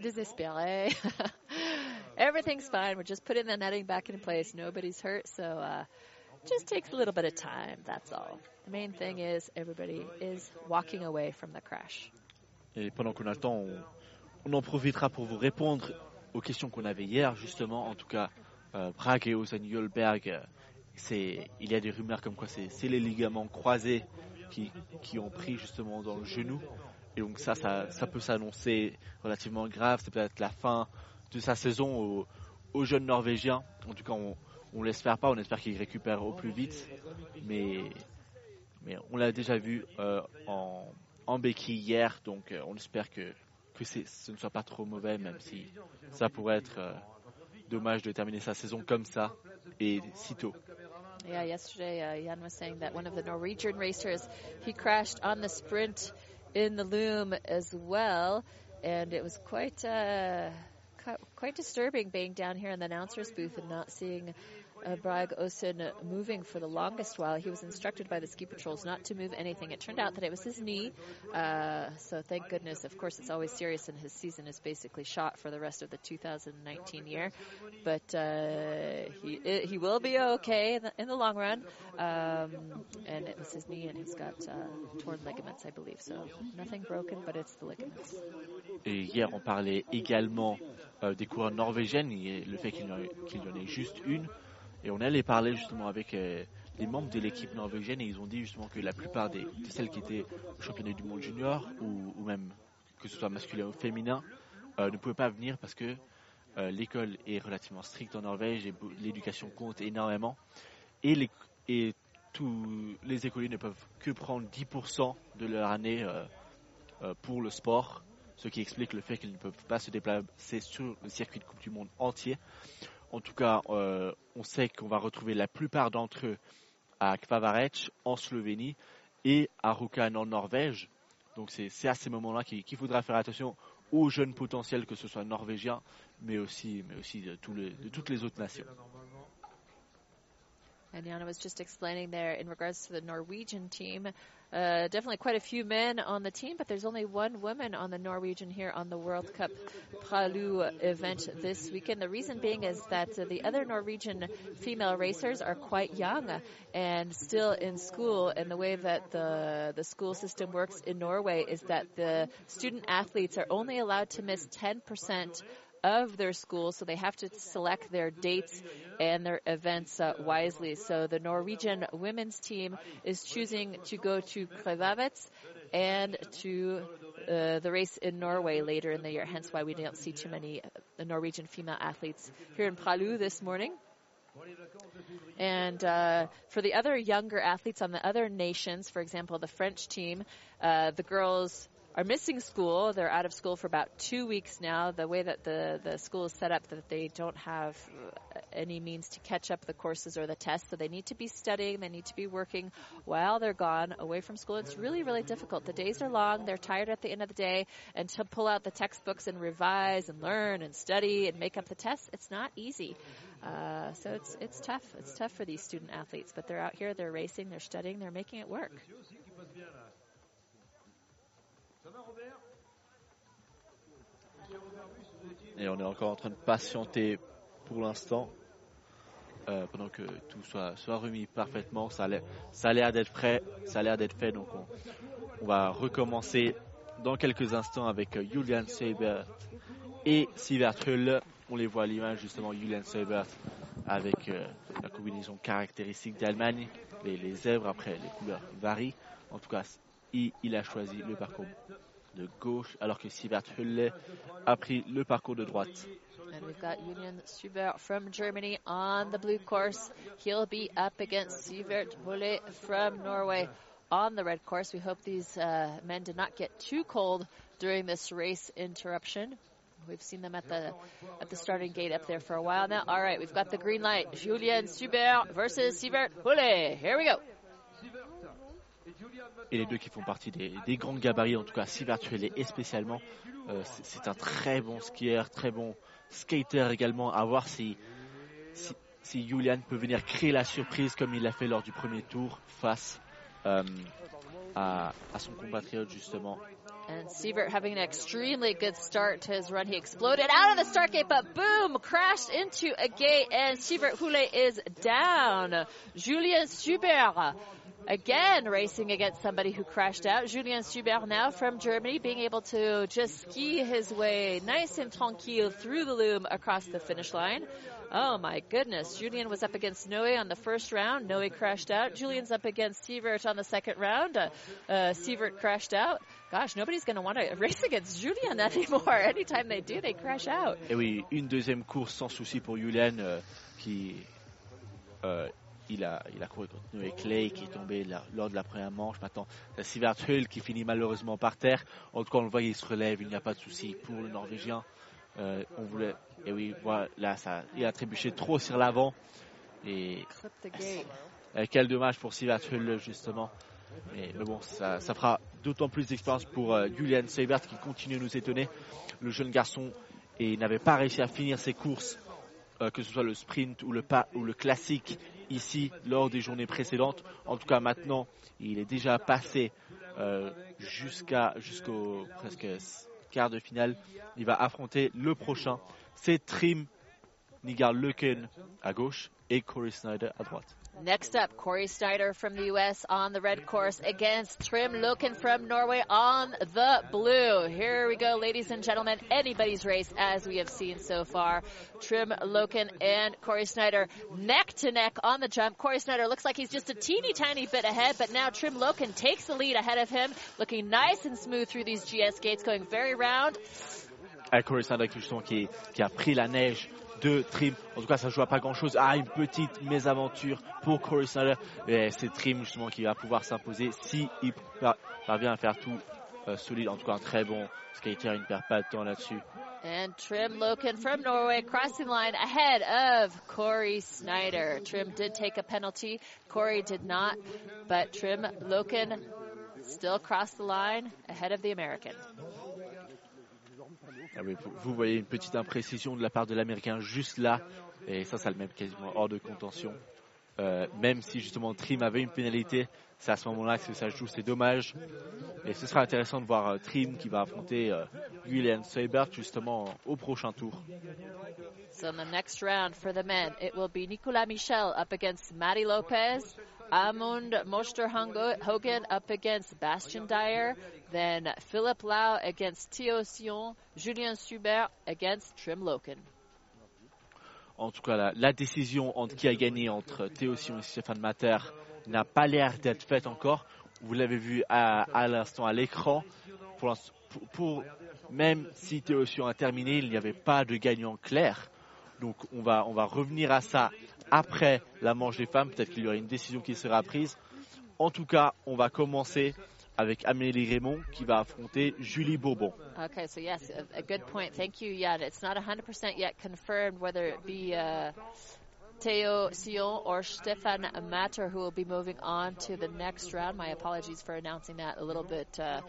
désespéré. [laughs] Everything's fine. We're just putting the netting back in place. Nobody's hurt, so uh, just takes a little bit of time. That's all. The main thing is everybody is walking away from the crash. Et pendant qu'on a le temps, on, on, en profitera pour vous répondre aux questions qu'on avait hier, justement. En tout cas, euh, Prague et Osen-Yolberg, euh, c'est, il y a des rumeurs comme quoi c'est, les ligaments croisés qui, qui, ont pris justement dans le genou. Et donc ça, ça, ça peut s'annoncer relativement grave. C'est peut-être la fin de sa saison aux, aux jeunes Norvégiens. En tout cas, on, on l'espère pas, on espère qu'il récupère au plus vite. Mais, mais on l'a déjà vu euh, en, en béquille hier, donc euh, on espère que, que ce ne soit pas trop mauvais, même si ça pourrait être euh, dommage de terminer sa saison comme ça et si tôt. Yeah, yesterday uh, Jan was saying that one of the Norwegian racers, he crashed on the sprint in the loom as well, and it was quite uh, quite disturbing being down here in the announcer's booth and not seeing uh, Osen moving for the longest while. He was instructed by the ski patrols not to move anything. It turned out that it was his knee, uh, so thank goodness. Of course, it's always serious, and his season is basically shot for the rest of the 2019 year. But uh, he he will be okay in the, in the long run. Um, and it was his knee, and he's got uh, torn ligaments, I believe. So nothing broken, but it's the ligaments. Et hier, on parlait également euh, des coureurs norvégiennes et le fait qu'il y, qu y en ait juste une. Et on allait parler justement avec euh, les membres de l'équipe norvégienne et ils ont dit justement que la plupart des, de celles qui étaient au du monde junior ou, même que ce soit masculin ou féminin euh, ne pouvaient pas venir parce que euh, l'école est relativement stricte en Norvège et l'éducation compte énormément et, les, et tous les écoliers ne peuvent que prendre 10% de leur année pour le sport, ce qui explique le fait qu'ils ne peuvent pas se déplacer sur le circuit de Coupe du Monde entier. En tout cas, euh, on sait qu'on va retrouver la plupart d'entre eux à Kvavarec, en Slovénie, et à Rjukan, en Norvège. Donc c'est à ces moments-là qu'il qu faudra faire attention aux jeunes potentiels, que ce soit norvégiens, mais aussi, de toutes les autres nations. And Jana was just explaining there in regards to the Norwegian team. Uh, definitely quite a few men on the team, but there's only one woman on the Norwegian here on the World Cup Pralu event this weekend. The reason being is that uh, the other Norwegian female racers are quite young and still in school. And the way that the the school system works in Norway is that the student athletes are only allowed to miss 10 percent of their school, so they have to select their dates and their events uh, wisely. So the Norwegian women's team is choosing to go to Krevavets and to uh, the race in Norway later in the year, hence why we don't see too many uh, Norwegian female athletes here in Pralu this morning. And uh, for the other younger athletes on the other nations, for example, the French team, uh, the girls are missing school. They're out of school for about two weeks now. The way that the, the school is set up, that they don't have any means to catch up the courses or the tests, so they need to be studying. They need to be working while they're gone away from school. It's really, really difficult. The days are long. They're tired at the end of the day, and to pull out the textbooks and revise and learn and study and make up the tests, it's not easy. Uh, so it's it's tough. It's tough for these student athletes, but they're out here. They're racing. They're studying. They're making it work. Et on est encore en train de patienter pour l'instant. euh, pendant que tout soit, remis parfaitement. Ça a l'air- d'être prêt, ça a l'air d'être fait. Donc on, va recommencer dans quelques instants avec euh, Julian Seibert et Sivert Hull. On les voit à l'image justement, Julian Seibert avec euh, la combinaison caractéristique d'Allemagne. Les, les zèbres, après, les couleurs varient. En tout cas, il a choisi le parcours de gauche, alors que Sivert Hulle a pris le parcours de droite. And we've got Julian Subert from Germany on the blue course. He'll be up against Sivert Hulle from Norway on the red course. We hope these uh, men did not get too cold during this race interruption. We've seen them at the at the starting gate up there for a while now. All right, we've got the green light. Julian Subert versus Sivert Hulle. Here we go. Et les deux qui font partie des, des grands gabarits, en tout cas Sivert Huelle et spécialement. Euh, c'est- un très bon skieur, très bon skater également. À voir si, si, si Julian peut venir créer la surprise comme il l'a fait lors du premier tour face euh, à, à son compatriote justement. And Sievert having an extremely good start to his run. He exploded out of the start gate, but boom, crashed into a gate, and Sievert Hule is down. Julien Subert again racing against somebody who crashed out. Julien Subert now from Germany being able to just ski his way nice and tranquille through the loom across the finish line. Oh my goodness. Julian was up against Noe on the first round. Noe crashed out. Julian's up against Sievert on the second round. Uh, uh, Sievert crashed out. Gosh, nobody's going to want to race against Julian anymore. [laughs] Anytime they do, they crash out. Et oui, une deuxième course sans souci pour Julian euh, qui euh, il a il couru contre Noé Clay qui est tombé lors de la première manche. Maintenant, c'est Sivert Hull qui finit malheureusement par terre. En tout cas, on le voit, il se relève, il n'y a pas de souci pour le Norvégien. Euh, on voulait et oui, il a trébuché trop sur l'avant et euh, quel dommage pour Sivert Hull justement. Mais, bon, ça, fera d'autant plus d'expérience pour euh, Julian Seibert qui continue à nous étonner. Le jeune garçon et n'avait pas réussi à finir ses courses, que ce soit le sprint ou le classique ici lors des journées précédentes. En tout cas, maintenant, il est déjà passé euh, jusqu'au presque quart de finale. Il va affronter le prochain. C'est Trim Nigar Leuken à gauche et Corey Snyder à droite. Next up, Corey Snyder from the U.S. on the red course against Trim Loken from Norway on the blue. Here we go, ladies and gentlemen. Anybody's race, as we have seen so far. Trim Loken and Corey Snyder neck to neck on the jump. Corey Snyder looks like he's just a teeny tiny bit ahead, but now Trim Loken takes the lead ahead of him, looking nice and smooth through these GS gates, going very round. Corey Snyder justement qui, qui a pris la neige de Trim. En tout cas, ça joue à pas grand chose. Ah, une petite mésaventure pour Corey Snyder. C'est Trim justement qui va pouvoir s'imposer si il par- parvient à faire tout euh, solide. En tout cas, un très bon skater. Il ne perd pas de temps là-dessus. And Trim Loken from Norway crossing line ahead of Corey Snyder. Trim did take a penalty. Corey did not, but Trim Loken still crossed the line ahead of the American. Ah vous, voyez une petite imprécision de la part de l'Américain juste là. Et ça, ça le met quasiment hors de contention. Euh, même si justement Trim avait une pénalité, c'est à ce moment-là que ça joue, c'est dommage. Et ce sera intéressant de voir euh, Trim qui va affronter euh, Julian Seibert justement au prochain tour. So in the next round for the men, it will be Nicolas Michel up against Matty Lopez, Amund Mosterhogen up against Bastian Dyer, then Philip Lau against Theo Sion, Julien Subert against Trim Loken. En tout cas, la, décision qui a gagné entre Théo Sion et Stéphane Mater n'a pas l'air d'être faite encore. Vous l'avez vu à, l'instant à l'écran. Pour, même si Théo Sion a terminé, il n'y avait pas de gagnant clair. Donc on va, on va revenir à ça après la manche des femmes. Peut-être qu'il y aura une décision qui sera prise. En tout cas, on va commencer avec Amélie Raymond qui va affronter Julie Bourbon. Okay, so yes, a, a good point. Thank you, Jan. It's not 100% yet confirmed whether it be uh, Theo Sion or Stefan Matter who will be moving on to the next round. My apologies for announcing that a little bit uh,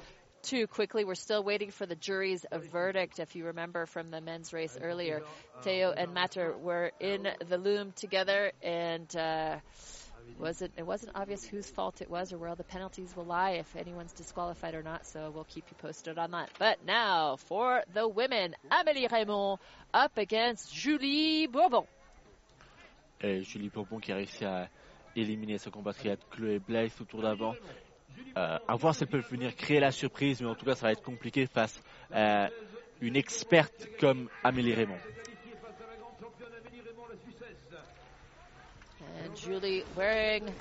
too quickly. We're still waiting for the jury's verdict. If you remember from the men's race earlier, Theo and Matter were in the loom together and. Uh, wasn't it wasn't obvious whose fault it was or where the penalties will lie if anyone's disqualified or not. So we'll keep you posted on that. But now for the women, Amélie Raymond up against Julie Bourbon. Et Julie Bourbon qui a réussi à éliminer sa compatriote Chloé Blaise au tour d'avant. Euh, à voir si elle peut venir créer la surprise, mais en tout cas ça va être compliqué face à une experte comme Amélie Raymond. Julie wearing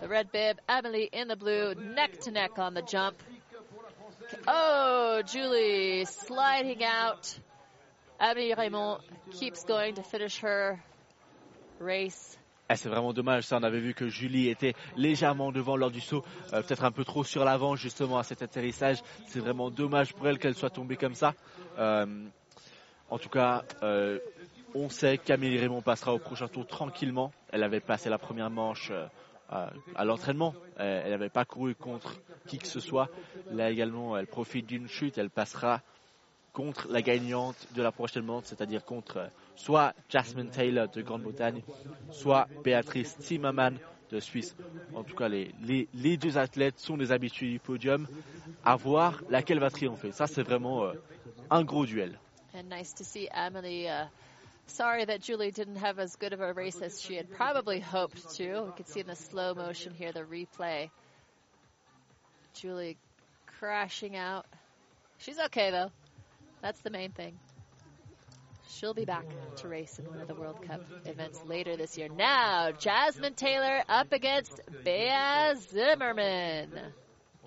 the red bib, Amelie in the blue, neck to neck on the jump. Oh, Julie sliding out. Amelie Raymond keeps going to finish her race. Eh, c'est vraiment dommage, ça. On avait vu que Julie était légèrement devant lors du saut, euh, peut-être un peu trop sur l'avant justement à cet atterrissage. C'est vraiment dommage pour elle qu'elle soit tombée comme ça. Euh, en tout cas, euh, on sait qu'Amélie Raymond passera au prochain tour tranquillement. Elle avait passé la première manche euh, à, l'entraînement. Euh, Elle n'avait pas couru contre qui que ce soit. Là également, elle profite d'une chute. Elle passera contre la gagnante de la prochaine manche, c'est-à-dire contre euh, soit Jasmine Taylor de Grande-Bretagne, soit Béatrice Zimmermann de Suisse. En tout cas, les, deux athlètes sont des habitués du podium. À voir laquelle va triompher. Ça, c'est vraiment un gros duel. Sorry that Julie didn't have as good of a race as she had probably hoped to. We could see in the slow motion here the replay. Julie crashing out. She's okay though. That's the main thing. She'll be back to race in one of the World Cup events later this year. Now, Jasmine Taylor up against Bea Zimmerman.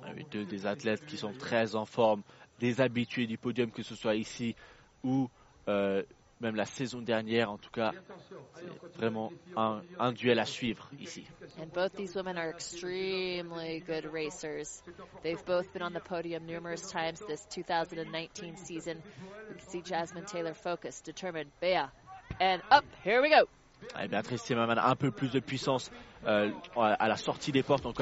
Avec deux des athlètes qui sont très en forme, des habitués du podium, que ce soit ici ou euh, même la saison dernière. En tout cas, c'est vraiment un, un duel à suivre ici. And both these women are extremely good racers. They've both been on the podium numerous times this 2019 season. We can see Jasmine Taylor focused, determined, Bea. And up, here we go. Et Béatrice Zimmermann a un peu plus de puissance euh, à la sortie des portes. Donc,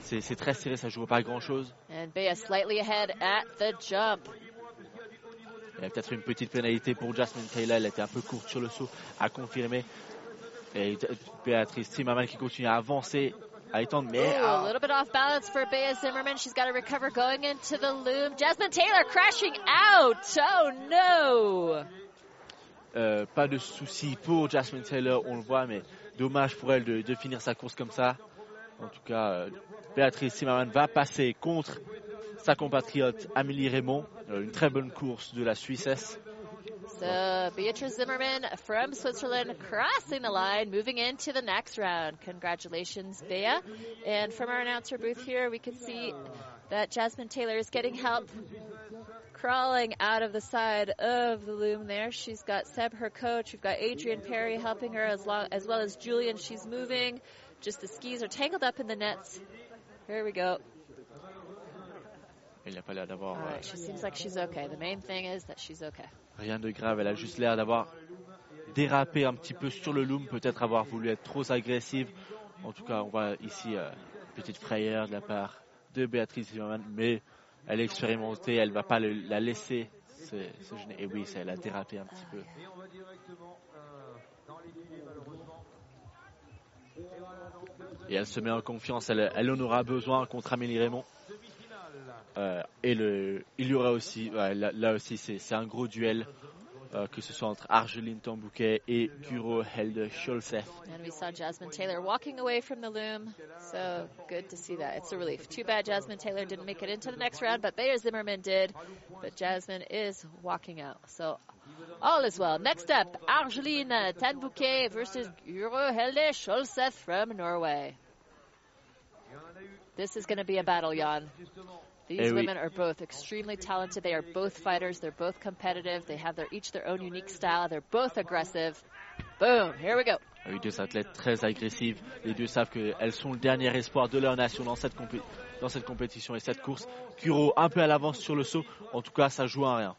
c'est très serré, ça joue pas grand-chose. And Bea slightly ahead at the jump. Il y a peut-être une petite pénalité pour Jasmine Taylor. Elle était un peu courte sur le saut, à confirmer. Et Béatrice Zimmermann qui continue à avancer, à étendre, mais Ooh, ah, a little bit off balance for Bea Zimmerman. She's got to recover going into the loom. Jasmine Taylor crashing out. Oh no. euh, pas de souci pour Jasmine Taylor, on le voit, mais dommage pour elle de, de finir sa course comme ça. En tout cas, euh, Béatrice Zimmermann va passer contre sa compatriote Amélie Raymond. Euh, une très bonne course de la Suissesse. So Beatrice Zimmerman from Switzerland crossing the line, moving into the next round. Congratulations, Bea. And from our announcer booth here, we can see that Jasmine Taylor is getting help crawling out of the side of the loom there. She's got Seb, her coach. We've got Adrian Perry helping her as, long, as well as Julian. She's moving. Just the skis are tangled up in the nets. Here we go. Il n'a pas l'air d'avoir euh, right, she seems like she's okay. The main thing is that she's okay. rien de grave. Elle a juste l'air d'avoir dérapé un petit peu sur le loom, peut-être avoir voulu être trop agressive. En tout cas, on voit ici euh, une petite frayeur de la part de Béatrice Zimmermann, mais elle est expérimentée, elle va pas le- la laisser se, se gêner. Et oui, ça, elle a dérapé un petit peu. Et on va directement euh, dans les filets, malheureusement. Et voilà donc le Et elle se met en confiance, elle, elle en aura besoin contre Amélie Raymond. Euh, et il y aura aussi, là, aussi, c'est un gros duel, euh, que ce soit entre Argeline Tambouquet et Guro Helde Scholzef. And we saw Jasmine Taylor walking away from the loom. So good to see that. It's a relief. Too bad Jasmine Taylor didn't make it into the next round, but Bayer Zimmerman did. But Jasmine is walking out. So all is well. Next up, Argeline Tanbouquet versus Guro Helde Scholseth from Norway. This is going to be a battle, Jan. These Eh oui. women are both extremely talented. They are both fighters. They're both competitive. They have their each their own unique style. They're both aggressive. Boom. Here we go. Oui, deux athlètes très agressives. Les deux savent qu'elles sont le dernier espoir de leur nation dans cette, compé- dans cette compétition et cette course. Guro un peu à l'avance sur le saut. En tout cas, ça joue à rien.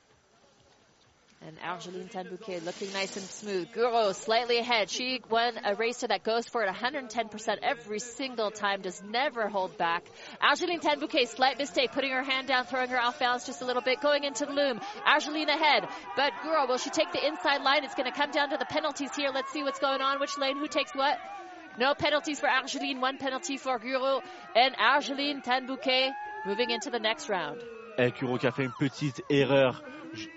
And Argeline Tanbouquet looking nice and smooth. Guro slightly ahead. She won a racer that goes for it 110% every single time, does never hold back. Argeline Tanbouquet, slight mistake, putting her hand down, throwing her off balance just a little bit, going into the loom. Argeline ahead. But Guro, will she take the inside line? It's going to come down to the penalties here. Let's see what's going on. Which lane, who takes what? No penalties for Argeline, one penalty for Guro, and Argeline Tanbouquet moving into the next round. Et Kuro qui a fait une petite erreur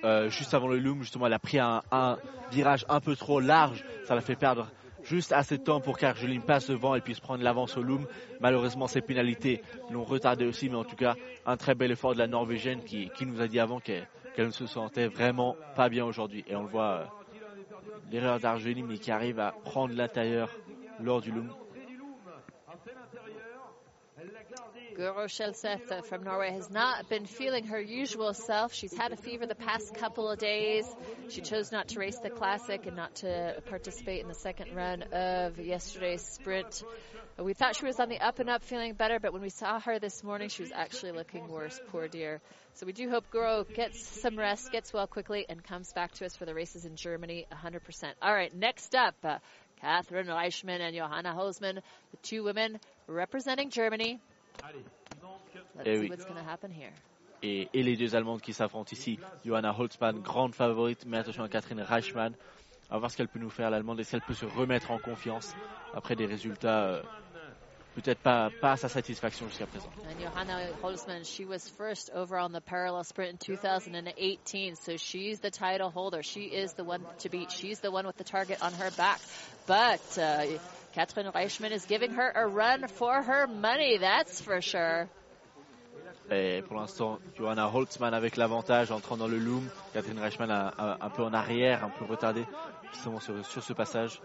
euh, juste avant le loom, justement, elle a pris un, un virage un peu trop large, ça l'a fait perdre juste assez de temps pour qu'Argeline passe devant et puisse prendre l'avance au loom. Malheureusement, ces pénalités l'ont retardé aussi, mais en tout cas, un très bel effort de la Norvégienne qui, qui nous a dit avant qu'elle ne se sentait vraiment pas bien aujourd'hui. Et on le voit, euh, l'erreur d'Argeline, qui arrive à prendre l'intérieur lors du loom. Guro Shelseth from Norway has not been feeling her usual self. She's had a fever the past couple of days. She chose not to race the classic and not to participate in the second run of yesterday's sprint. We thought she was on the up and up, feeling better, but when we saw her this morning, she was actually looking worse. Poor dear. So we do hope Guro gets some rest, gets well quickly, and comes back to us for the races in Germany 100%. All right, next up, uh, Catherine Reichman and Johanna Holzmann, the two women representing Germany. Let's Eh see oui. what's going to happen here. et, et les deux Allemandes qui s'affrontent ici. Johanna Holtzmann, grande favorite, mais attention à Catherine Reichmann. On va voir ce qu'elle peut nous faire, l'Allemande, et si elle peut se remettre en confiance après des résultats euh, peut-être pas, pas à sa satisfaction jusqu'à présent. And Johanna Holzmann, she was first over on the parallel sprint in 2018, so she's the title holder. She is the one to beat. She's the one with the target on her back. But uh, Catherine Reichmann is giving her a run for her money, that's for sure. Et pour l'instant, Johanna Holtzmann avec l'avantage entrant dans le loom. Catherine Reichmann un, peu en arrière, un peu retardée, justement sur ce passage.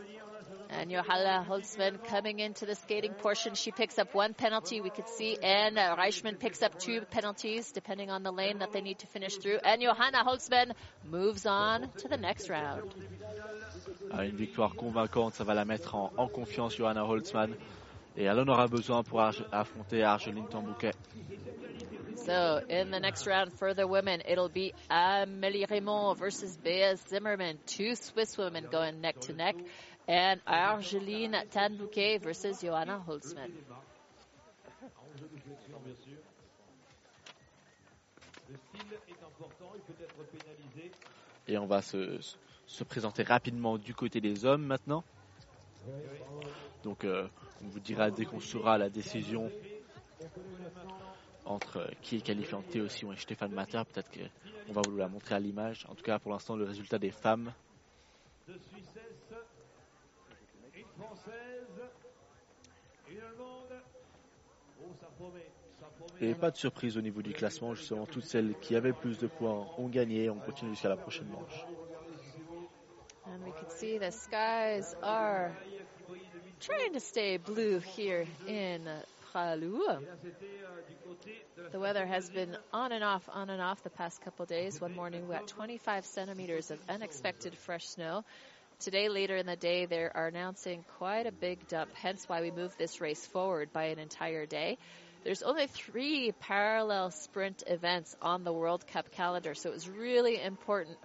And Johanna Holzmann coming into the skating portion, she picks up one penalty, we could see, and uh, Reichmann picks up two penalties, depending on the lane that they need to finish through. And Johanna Holzmann moves on to the next round. Ah, Une victoire convaincante, ça va la mettre en, en confiance, Johanna Holtzmann. Et elle en aura besoin pour Arge- affronter Argeline Tambouquet. So in the next round for the women, it'll be Amélie Raymond versus Bea Zimmerman, two Swiss women going neck to neck, and Argeline Tanbouquet versus Johanna pénalisé. Et on va se, se présenter rapidement du côté des hommes maintenant. Donc euh, on vous dira dès qu'on saura la décision entre qui est qualifié en Théosion et Stéphane Mater. Peut-être qu'on va vous la montrer à l'image. En tout cas, pour l'instant, le résultat des femmes une Française, une Allemande. Oh, ça promet, ça promet. Et pas de surprise au niveau du classement. Justement, toutes celles qui avaient plus de points ont gagné. On continue jusqu'à la prochaine manche. And we can see the skies are trying to stay blue here in Pralou. The weather has been on and off, on and off the past couple days. One morning we got 25 centimeters of unexpected fresh snow. Today, later in the day, they are announcing quite a big dump, hence why we moved this race forward by an entire day. There's only three parallel sprint events on the World Cup calendar, so it was really important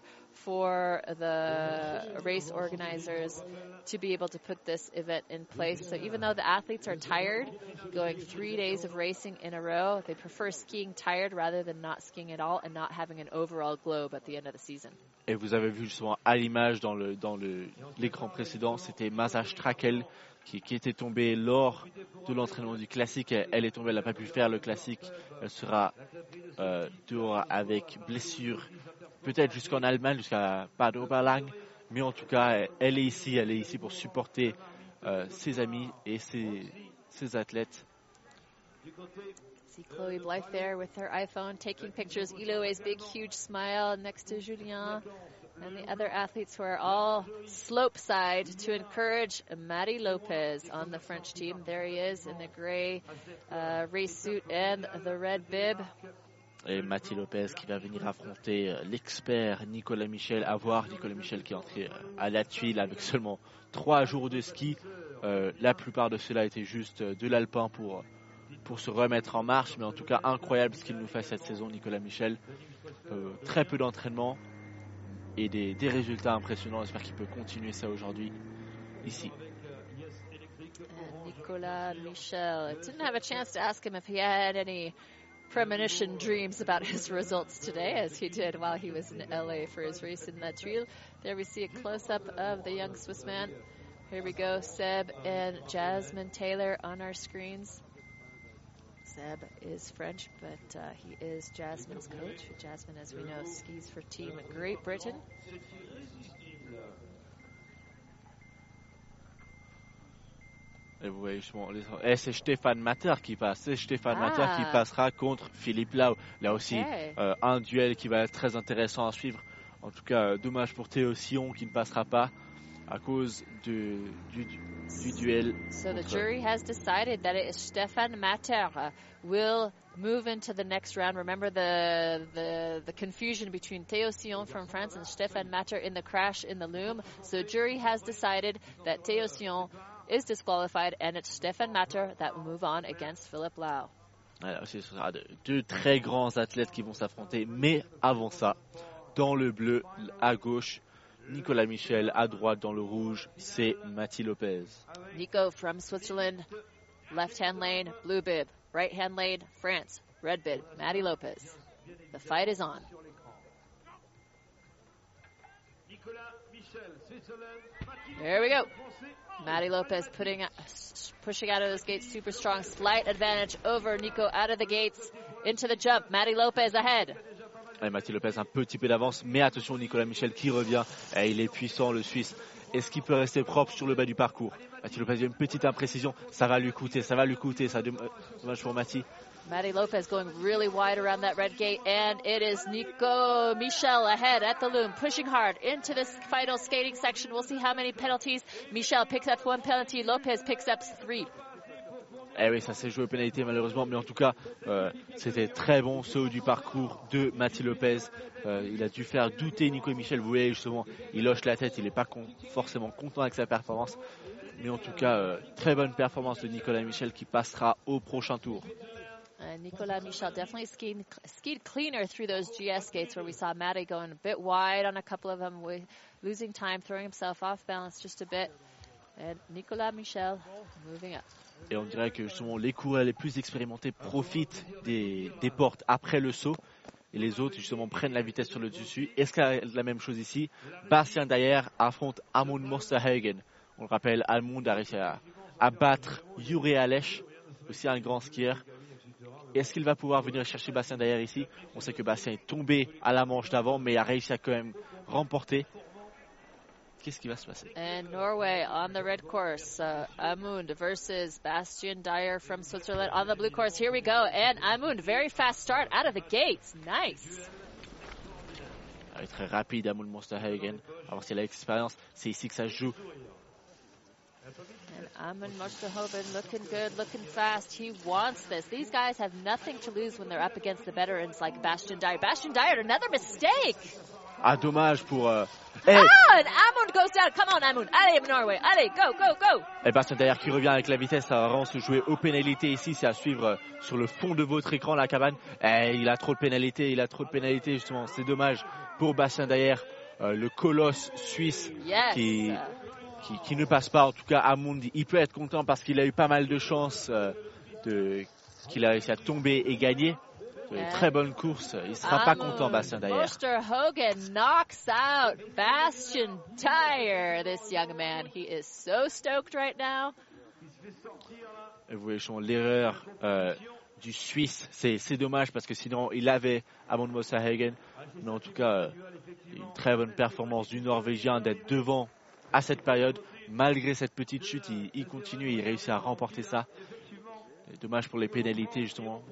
for the race organizers to be able to put this event in place. So even though the athletes are tired, going three days of racing in a row, they prefer skiing tired rather than not skiing at all and not having an overall globe at the end of the season. Et vous avez vu justement à l'image dans le dans le l'écran précédent, c'était Masa Strakel qui, qui était tombée lors de l'entraînement du classique. Elle, elle est tombée, elle n'a pas pu faire le classique. Elle sera euh, dehors avec blessure, peut-être jusqu'en Allemagne, jusqu'à Bad Oberlang. Mais en tout cas, elle, est ici, elle est ici pour supporter euh, ses amis et ses, ses athlètes. See Chloe Blythe there with her iPhone taking pictures. Eloe's big, huge smile next to Julien and the other athletes who are all slope side to encourage Matty Lopez on the French team. There he is in the gray uh, race suit and the red bib. Et Mathieu Lopez qui va venir affronter euh, l'expert Nicolas Michel. À voir Nicolas Michel qui est entré euh, à la tuile avec seulement trois jours de ski. Euh, la plupart de cela était juste de l'alpin pour, pour se remettre en marche. Mais en tout cas, incroyable ce qu'il nous fait cette saison, Nicolas Michel. Très peu d'entraînement et des, des résultats impressionnants. J'espère qu'il peut continuer ça aujourd'hui ici. Nicolas Michel. Chance premonition dreams about his results today, as he did while he was in LA for his race in La Tuile. There we see a close up of the young Swiss man Here we go, Seb and Jasmine Taylor on our screens. Seb is French, but uh, he is Jasmine's coach. Jasmine, as we know, skis for Team Great Britain. Et vous voyez justement, les... et c'est Stéphane Mater qui passe. C'est Stéphane Ah. Mater qui passera contre Philippe Lau. Là aussi, Okay. euh, un duel qui va être très intéressant à suivre. En tout cas, dommage pour Théo Sion qui ne passera pas à cause de- du, du- du duel. So the jury has decided that it is Stefan Mater uh, will move into the next round. Remember the, the the confusion between Theo Sion from France and Stefan Mater in the crash in the loom. So jury has decided that Theo Sion is disqualified and it's Stefan Mater that will move on against Philip Lau. Voilà, ce sera de- deux très grands athlètes qui vont s'affronter. Mais avant ça, dans le bleu, à gauche, Nicolas Michel. À droite, dans le rouge, c'est Mati Lopez. Nico from Switzerland, left hand lane, blue bib. Right hand lane, France, red bib. Maddie Lopez. The fight is on. Nicolas Michel, Switzerland. Mathilde There we go. Maddie Lopez putting, pushing out of those gates, super strong, slight advantage over Nico out of the gates into the jump. Maddie Lopez ahead. Et Mathieu Lopez un petit peu d'avance, mais attention Nicolas Michel qui revient. Et il est puissant le Suisse. Est-ce qu'il peut rester propre sur le bas du parcours? Mathieu Lopez a une petite imprécision. Ça va lui coûter, ça va lui coûter. Ça euh, dommage pour Mathieu. Maddie Lopez going really wide around that red gate, and it is Nico Michel ahead at the loom, pushing hard into this final skating section. We'll see how many penalties. Michel picks up one penalty, Lopez picks up three. Eh oui, ça s'est joué aux pénalités malheureusement, mais en tout cas, euh, c'était très bon ce haut du parcours de Mathieu Lopez. Euh, il a dû faire douter Nico Michel. Vous voyez justement, il hoche la tête, il n'est pas forcément content avec sa performance. Mais en tout cas, euh, très bonne performance de Nicolas Michel qui passera au prochain tour. Uh, Nicolas Michel definitely skied, skied cleaner through those GS gates where we saw Maddie going a bit wide on a couple of them, losing time, throwing himself off balance just a bit. And Nicolas Michel moving up. Et on dirait que justement les coureurs les plus expérimentés profitent des, des portes après le saut. Et les autres justement prennent la vitesse sur le dessus. Est-ce qu'il y a la même chose ici Bastien Dayer affronte Amund Mosterhagen. On le rappelle, Amund a réussi à, à battre Yuri Alech, aussi un grand skieur. Est-ce qu'il va pouvoir venir chercher Bastien Dayer ici? On sait que Bastien est tombé à la manche d'avant, mais a réussi à quand même remporter. Qu'est-ce qui va se passer? And Norway on the red course, uh, Amund versus Bastian Dyer from Switzerland on the blue course. Here we go. And Amund, very fast start out of the gates. Nice. Il est très rapide, Amund Mosterhagen. À voir s'il a l'expérience. C'est ici que ça se joue. And Amund Mosterhoven looking good, looking fast. He wants this. These guys have nothing to lose when they're up against the veterans like Bastian Dyer. Bastian Dyer, another mistake. Ah, dommage pour. euh, Eh, Ah, and Amund goes down. Come on, Amund. Allez, Norway. Allez, go, go, go. Et Bastien derrière qui revient avec la vitesse, ça vraiment se jouer aux pénalités ici, c'est à suivre euh, sur le fond de votre écran la cabane. Eh, il a trop de pénalités, il a trop de pénalités justement, c'est dommage pour Bastien derrière, euh, le colosse suisse Yes. qui, qui, qui ne passe pas. En tout cas, Amundi, il peut être content parce qu'il a eu pas mal de chance euh, de qu'il a réussi à tomber et gagner. Une Ouais. très bonne course, il sera pas content Bastien derrière. Hogan knocks out Bastian Dyer. This young man, he is so stoked right now. Et vous voyez l'erreur euh, du Suisse, c'est dommage parce que sinon il avait Amund Mosahagen. Mais en tout cas, euh, une très bonne performance du Norvégien d'être devant à cette période. Malgré cette petite chute, il, il continue, il réussit à remporter ça. Dommage pour les pénalités justement.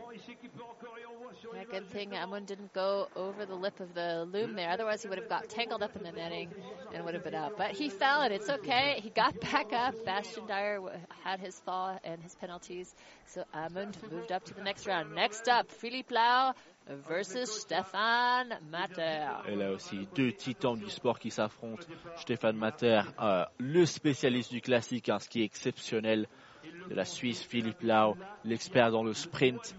Yeah, good thing Amund didn't go over the lip of the loom there. Otherwise, he would have got tangled up in the netting and would have been out. But he fell, and it's okay. He got [laughs] back up. Bastian Dyer had his fall and his penalties. So Amund moved up to the next round. Next up, Philippe Lau versus Stefan Matter. Et là aussi, deux titans du sport qui s'affrontent. Stéphane Mater, euh, le spécialiste du classique, hein, est exceptionnel de la Suisse, Philippe Lau, l'expert dans le sprint.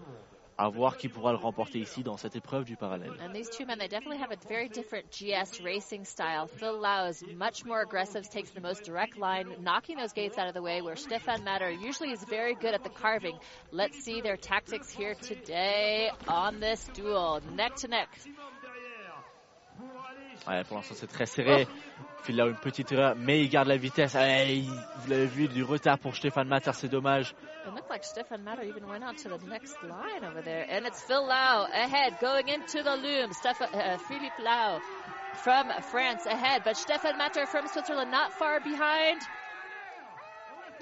À voir qui pourra le remporter ici dans cette épreuve du parallèle. And these two men, they definitely have a very different GS racing style. Phil Lau is much more aggressive, takes the most direct line, knocking those gates out of the way, where Stefan Matter usually is very good at the carving. Let's see their tactics here today on this duel. Neck to neck. Ouais, pour l'instant, c'est très serré. Phil là une petite erreur, mais il garde la vitesse. Il- vous l'avez vu, du retard pour Stéphane Matter, c'est dommage. It looked like Stefan Matter even went on to the next line over there. And it's Phil Lau ahead, going into the loom. Stefan, uh, Philippe Lau from France ahead, but Stefan Matter from Switzerland not far behind.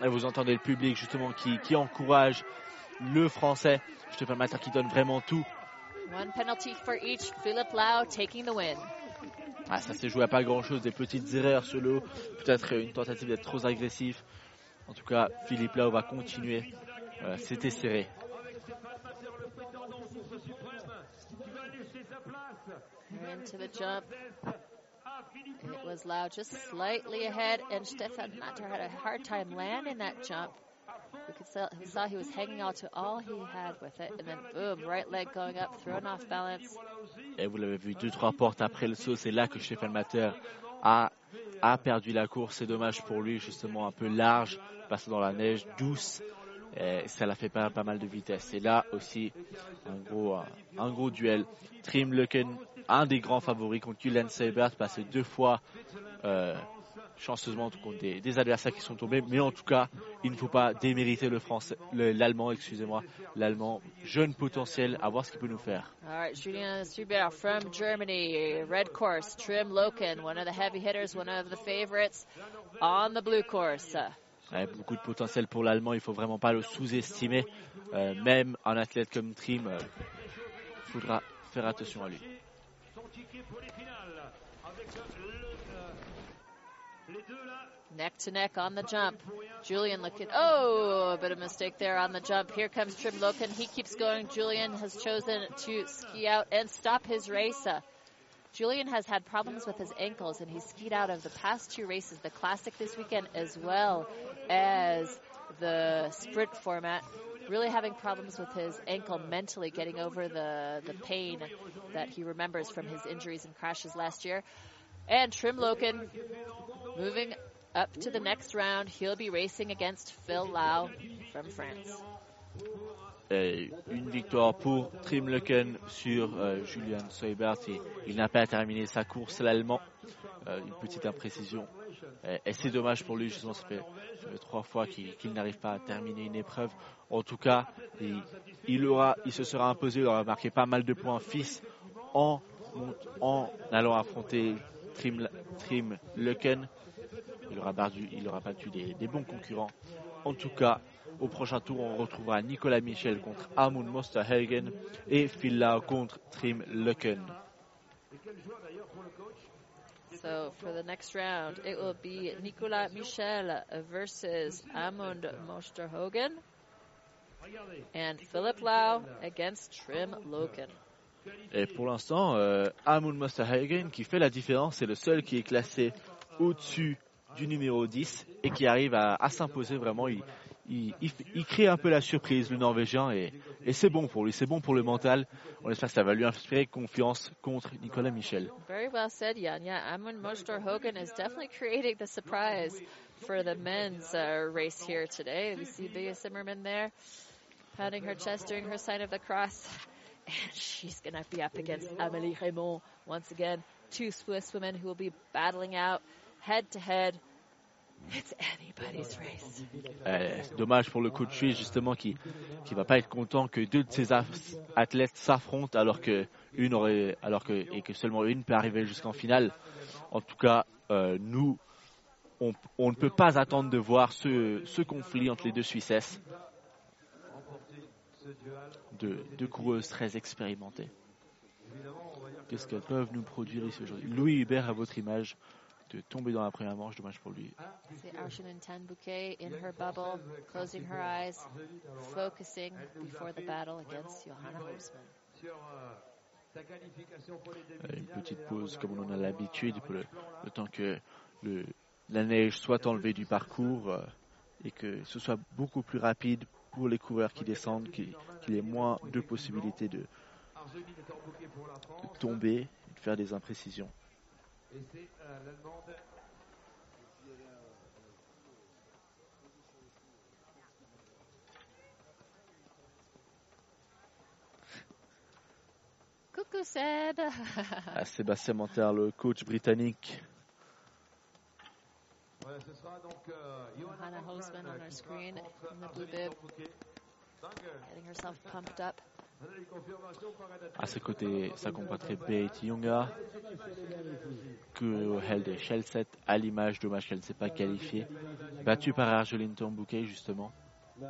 Et vous entendez le public justement qui, qui encourage le français. Stéphane Matter qui donne vraiment tout. One penalty for each. Philippe Lau taking the win. Ah, ça s'est joué à pas grand chose, des petites erreurs sur le haut, peut-être une tentative d'être trop agressif. En tout cas, Philippe Lau va continuer. C'était serré. It was just slightly ahead, and Stefan Matter had a hard time landing that jump. We could saw, we saw he was hanging on to all he had with it, and then boom, right leg going up, thrown off balance. Et vous l'avez vu, deux, trois portes après le saut, c'est là que Stéphane Matter a, a perdu la course. C'est dommage pour lui, justement un peu large, passé dans la neige douce. Et ça l'a fait pas, pas mal de vitesse. Et là aussi, un gros, un, un gros duel. Trim Leuken, un des grands favoris contre Julian Seibert, passé deux fois euh, chanceusement contre des, des adversaires qui sont tombés. Mais en tout cas, il ne faut pas démériter le français, le- l'allemand, excusez-moi, l'allemand, jeune potentiel, à voir ce qu'il peut nous faire. All right, Julian Subert from Germany, red course, Trim Loken, one of the heavy hitters, one of the favorites on the blue course. Ouais, beaucoup de potentiel pour l'allemand, il faut vraiment pas le sous-estimer. Euh, même un athlète comme Trim, euh, faudra faire attention à lui. Son ticket pour les finales. Avec le, Neck to neck on the jump. Julian looking. Oh, a bit of mistake there on the jump. Here comes Trim Loken. He keeps going. Julian has chosen to ski out and stop his race. Uh, Julian has had problems with his ankles, and he skied out of the past two races, the Classic this weekend, as well as the sprint format. Really having problems with his ankle mentally, getting over the, the pain that he remembers from his injuries and crashes last year. And Trim Loken moving up to the next round. He'll be racing against Phil Lau from France. Une victoire pour Trim Leuken sur euh, Julian Seubert. Il, il n'a pas terminé sa course, l'allemand. Euh, une petite imprécision. Et, c'est dommage pour lui, justement, ça fait, ça trois fois qu'il n'arrive pas à terminer une épreuve. En tout cas, il, aura, il se sera imposé, il aura marqué pas mal de points fils en, allant affronter Trim, Trim. Il aura battu, il aura battu des, des bons concurrents. En tout cas, au prochain tour, on retrouvera Nicolas Michel contre Amund Mosterhagen et Phil Lau contre Trim Leuken. So for the next round, it will be Nicolas Michel versus Amund Mosterhogen and Philip Lau against Trim Loken. Et pour l'instant, euh, Amund Mosterhagen qui fait la différence, c'est le seul qui est classé au-dessus du numéro 10 et qui arrive à, à s'imposer vraiment. Il, il, il, il crée un peu la surprise, le Norvégien, et, et c'est bon pour lui, c'est bon pour le mental. On espère que ça va lui inspirer confiance contre Nicolas Michel. Very well said, Jan. Yeah, Amund Mosterhogen is definitely creating the surprise for the men's uh, race here today. We see Bea Zimmerman there pounding her chest, doing her sign of the cross. [laughs] And she's going to be up against Amélie Raymond once again. Two Swiss women who will be battling out head to head. It's anybody's race. Euh, c'est dommage pour le coach suisse justement qui qui va pas être content que deux de ses athlètes s'affrontent alors que une aurait alors que et que seulement une peut arriver jusqu'en finale. En tout cas, euh, nous on, on ne peut pas attendre de voir ce, ce conflit entre les deux Suissesses, deux, deux coureuses très expérimentées. Qu'est-ce qu'elles peuvent nous produire ici aujourd'hui? Louis Hubert à votre image de tomber dans la première manche, dommage pour lui. See Arsène Tan Bouquet in her bubble, closing her eyes, focusing before the battle against Johanna. Sur euh, une petite pause comme on en a l'habitude pour le, le temps que le, la neige soit enlevée du parcours euh, et que ce soit beaucoup plus rapide pour les coureurs qui descendent, qu'il y ait moins de possibilités de, tomber et de faire des imprécisions. Et c'est euh, l'Allemande. Coucou! Seb. Ah, Sébastien Manter, le coach britannique. Ouais, ce sera donc euh, Johanna Hannah Holzman, Holzman on euh, our screen in the blue bib. Euh, Getting herself pumped up. À ses côtés, sa compatriote Berit Junga, que held Shellset à l'image, dommage qu'elle ne s'est pas qualifiée. Battue par Argeline Tambouquet, justement. Uh,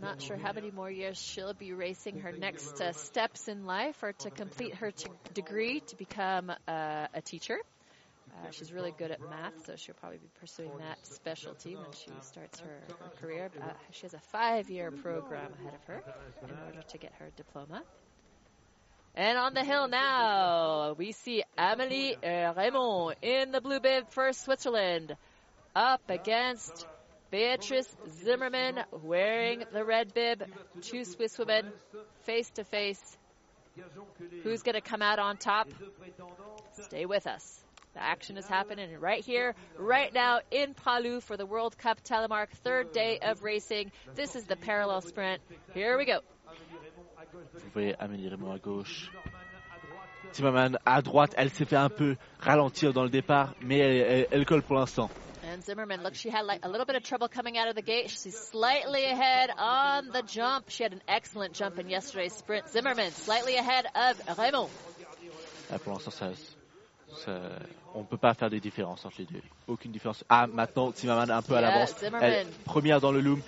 not sure how many more years she'll be racing her next uh, steps in life or to complete her degree to become uh, a teacher. Uh, she's really good at math, so she'll probably be pursuing that specialty when she starts her, her career. Uh, she has a five year program ahead of her in order to get her diploma. And on the hill now, we see Amelie Raymond in the blue bib for Switzerland up against Beatrice Zimmerman wearing the red bib. Two Swiss women face to face. Who's going to come out on top? Stay with us. The action is happening right here, right now in Palu for the World Cup Telemark third day of racing. This is the parallel sprint. Here we go. Vous voyez Amélie Raymond à gauche. Timmerman à droite, elle s'est fait un peu ralentir dans le départ, mais elle, elle- elle colle pour l'instant. And Zimmerman, look, she had like a little bit of trouble coming out of the gate. She's slightly ahead on the jump. She had an excellent jump in yesterday's sprint. Zimmerman slightly ahead of Raymond. Ah, pour l'instant, ça, on ne peut pas faire des différences entre les deux. Aucune différence. Ah, maintenant, Timmerman un peu à l'avance. Zimmerman. Première dans le loom.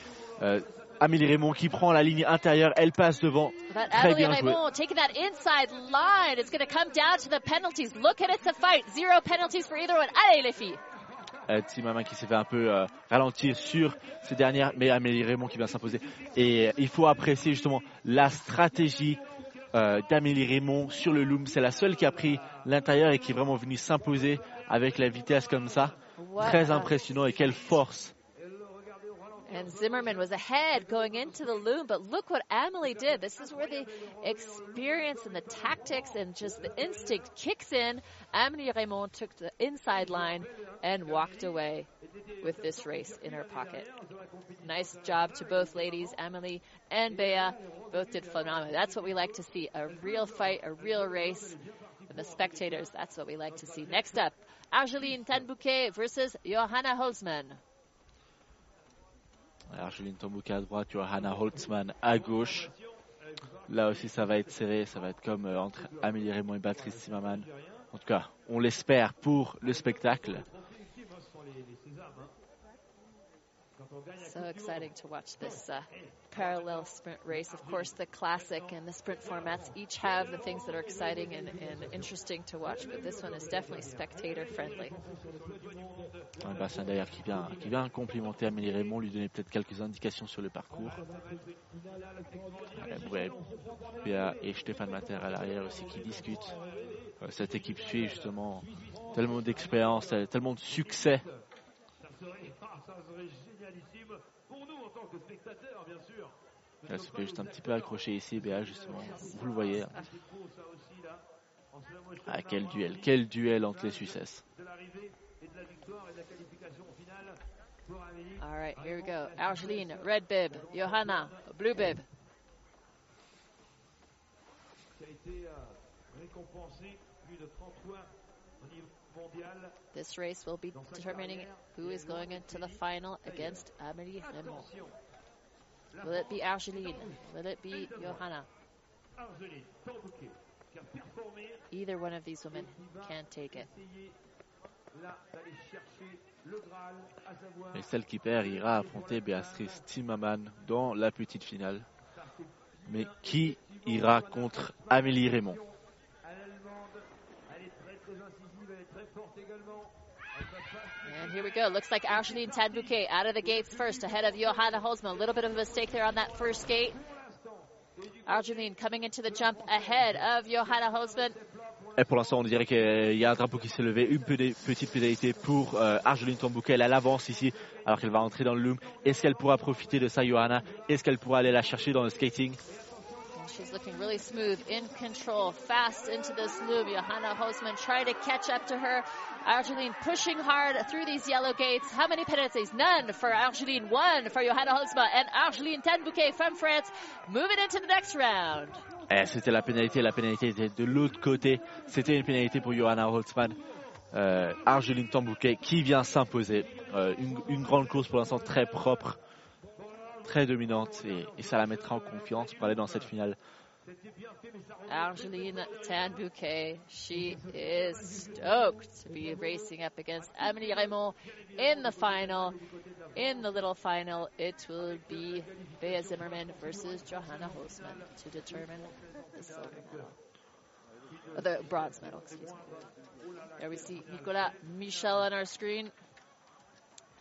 Euh, Amélie Raymond qui prend la ligne intérieure, elle passe devant. But Très bien joué. Raymond taking that inside line. It's going to come down to the penalties. Look at it's a fight. Zero penalties for either one. Allez, les filles. Euh, qui s'est fait un peu euh, ralentir sur ces dernières, mais Amélie Raymond qui vient s'imposer. Et il faut apprécier justement la stratégie euh, d'Amélie Raymond sur le loom. C'est la seule qui a pris l'intérieur et qui est vraiment venue s'imposer avec la vitesse comme ça. Très impressionnant et quelle force. And Zimmerman was ahead going into the loom, but look what Amelie did. This is where the experience and the tactics and just the instinct kicks in. Amelie Raymond took the inside line and walked away with this race in her pocket. Nice job to both ladies, Amelie and Bea. Both did phenomenal. That's what we like to see a real fight, a real race. And the spectators, that's what we like to see. Next up, Argeline Tanbouquet versus Johanna Holzman. Argeline Tambouka à droite, Johanna Holtzmann à gauche. Là aussi, ça va être serré. Ça va être comme euh, entre Amélie Raymond et Patrice Zimmerman. En tout cas, on l'espère pour le spectacle. So exciting to watch this uh, parallel sprint race. Of course, the classic and the sprint formats each have the things that are exciting and, and interesting to watch, but this one is definitely spectator friendly. Un bassin d'ailleurs qui vient, qui vient complimenter Amélie Raymond, lui donner peut-être quelques indications sur le parcours. Et Stéphane Mater à l'arrière aussi qui discutent. Euh, Cette équipe suit justement tellement d'expérience, tellement de succès. Ça serait, ah, ça serait génialissime pour Elle se fait juste un petit peu accrocher ici, Béa justement. Vous le voyez. là. Je Ah, quel duel, quel duel entre les Amélie. All right, here we go. Argeline, red bib. Johanna, blue bib. euh, récompensé plus de 30 fois au niveau mondial. This race will be determining who is going into the final against Amélie Raymond. Will it be Argeline? Will it be Johanna? Either one of these women can take it. Et celle qui perd ira affronter Béatrice Timmerman dans la petite finale. Mais qui ira contre Amélie Raymond? Elle est très très incisive, elle est très forte également. And here we go. Looks like Argeline Tanbouquet out of the gates first, ahead of Johanna Holzman. A little bit of a mistake there on that first gate. Argeline coming into the jump ahead of Johanna Holzman. Et pour l'instant, on dirait qu'il y a un drapeau qui s'est levé, une petite pénalité pour euh, Argeline Tambouquet. Elle a l'avance ici, alors qu'elle va entrer dans le loom. Est-ce qu'elle pourra profiter de ça, Johanna? Est-ce qu'elle pourra aller la chercher dans le skating? And she's looking really smooth, in control, fast into this loop. Johanna Hosman trying to catch up to her. Argeline pushing hard through these yellow gates. How many penalties? None for Argeline, one for Johanna Holzma, and Argeline Tenbouquet from France moving into the next round. Eh, c'était la pénalité, la pénalité était de l'autre côté. C'était une pénalité pour Johanna Holtzmann. Euh, Argeline Tambouquet qui vient s'imposer. Euh, une, une grande course pour l'instant très propre, très dominante et, ça la mettra en confiance pour aller dans cette finale. Angeline Tanbouquet, she is stoked to be racing up against Amélie Raymond in the final. In the little final, it will be Bea Zimmerman versus Johanna Holzman to determine the silver medal. The bronze medal, excuse me. There we see Nicolas Michel on our screen.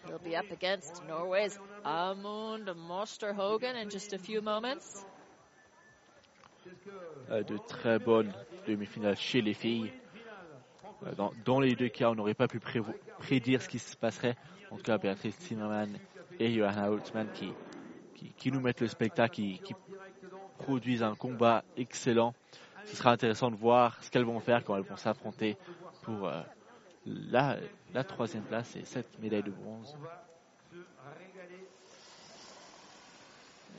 He'll be up against Norway's Amund Mosterhogen in just a few moments. Euh, de très bonnes demi-finales chez les filles. Euh, dans, dans les deux cas, on n'aurait pas pu prédire ce qui se passerait. En tout cas, Béatrice Zimmermann et Johanna Holtzmann qui, qui, qui nous mettent le spectacle, qui, qui produisent un combat excellent. Ce sera intéressant de voir ce qu'elles vont faire quand elles vont s'affronter pour euh, la, la troisième place et cette médaille de bronze.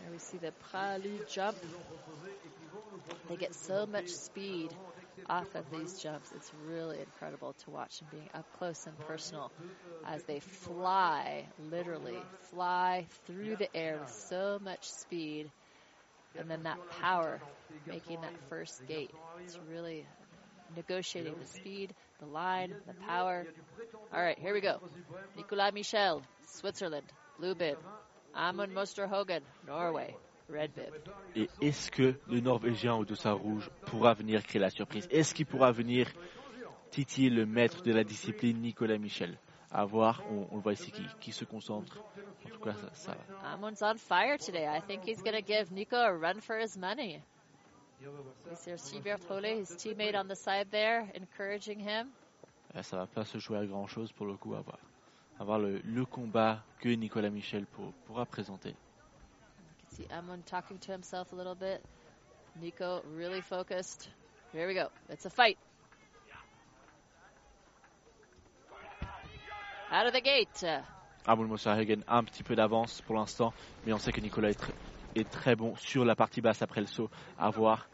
There we see the Pralu jump. They get so much speed off of these jumps. It's really incredible to watch them being up close and personal as they fly, literally fly through the air with so much speed. And then that power making that first gate. It's really negotiating the speed, the line, the power. All right, here we go. Nicolas Michel, Switzerland, blue bib. Amund Mosterhogen, Norway, red bib. Et est-ce que le Norvégien au dossard rouge pourra venir créer la surprise? Est-ce qu'il pourra venir titiller le maître de la discipline, Nicolas Michel? À voir, on, on le voit ici qui, qui se concentre. En tout cas, ça, ça- Amund's on fire today. I think he's going to give Nico a run for his money. Is there Sivert Hole, his teammate on the side there, encouraging him? euh, ça va pas se jouer à grand chose pour le coup à voir. À voir le, le combat que Nicolas Michel pour- pourra présenter. You can see Amund talking to himself a little bit. Nico really focused. Here we go. It's a fight. Out of the gate. Uh, Amund Mosterhagen a un petit peu d'avance pour l'instant, mais on sait que Nicolas est, tr- est très bon sur la partie basse après le saut. À voir.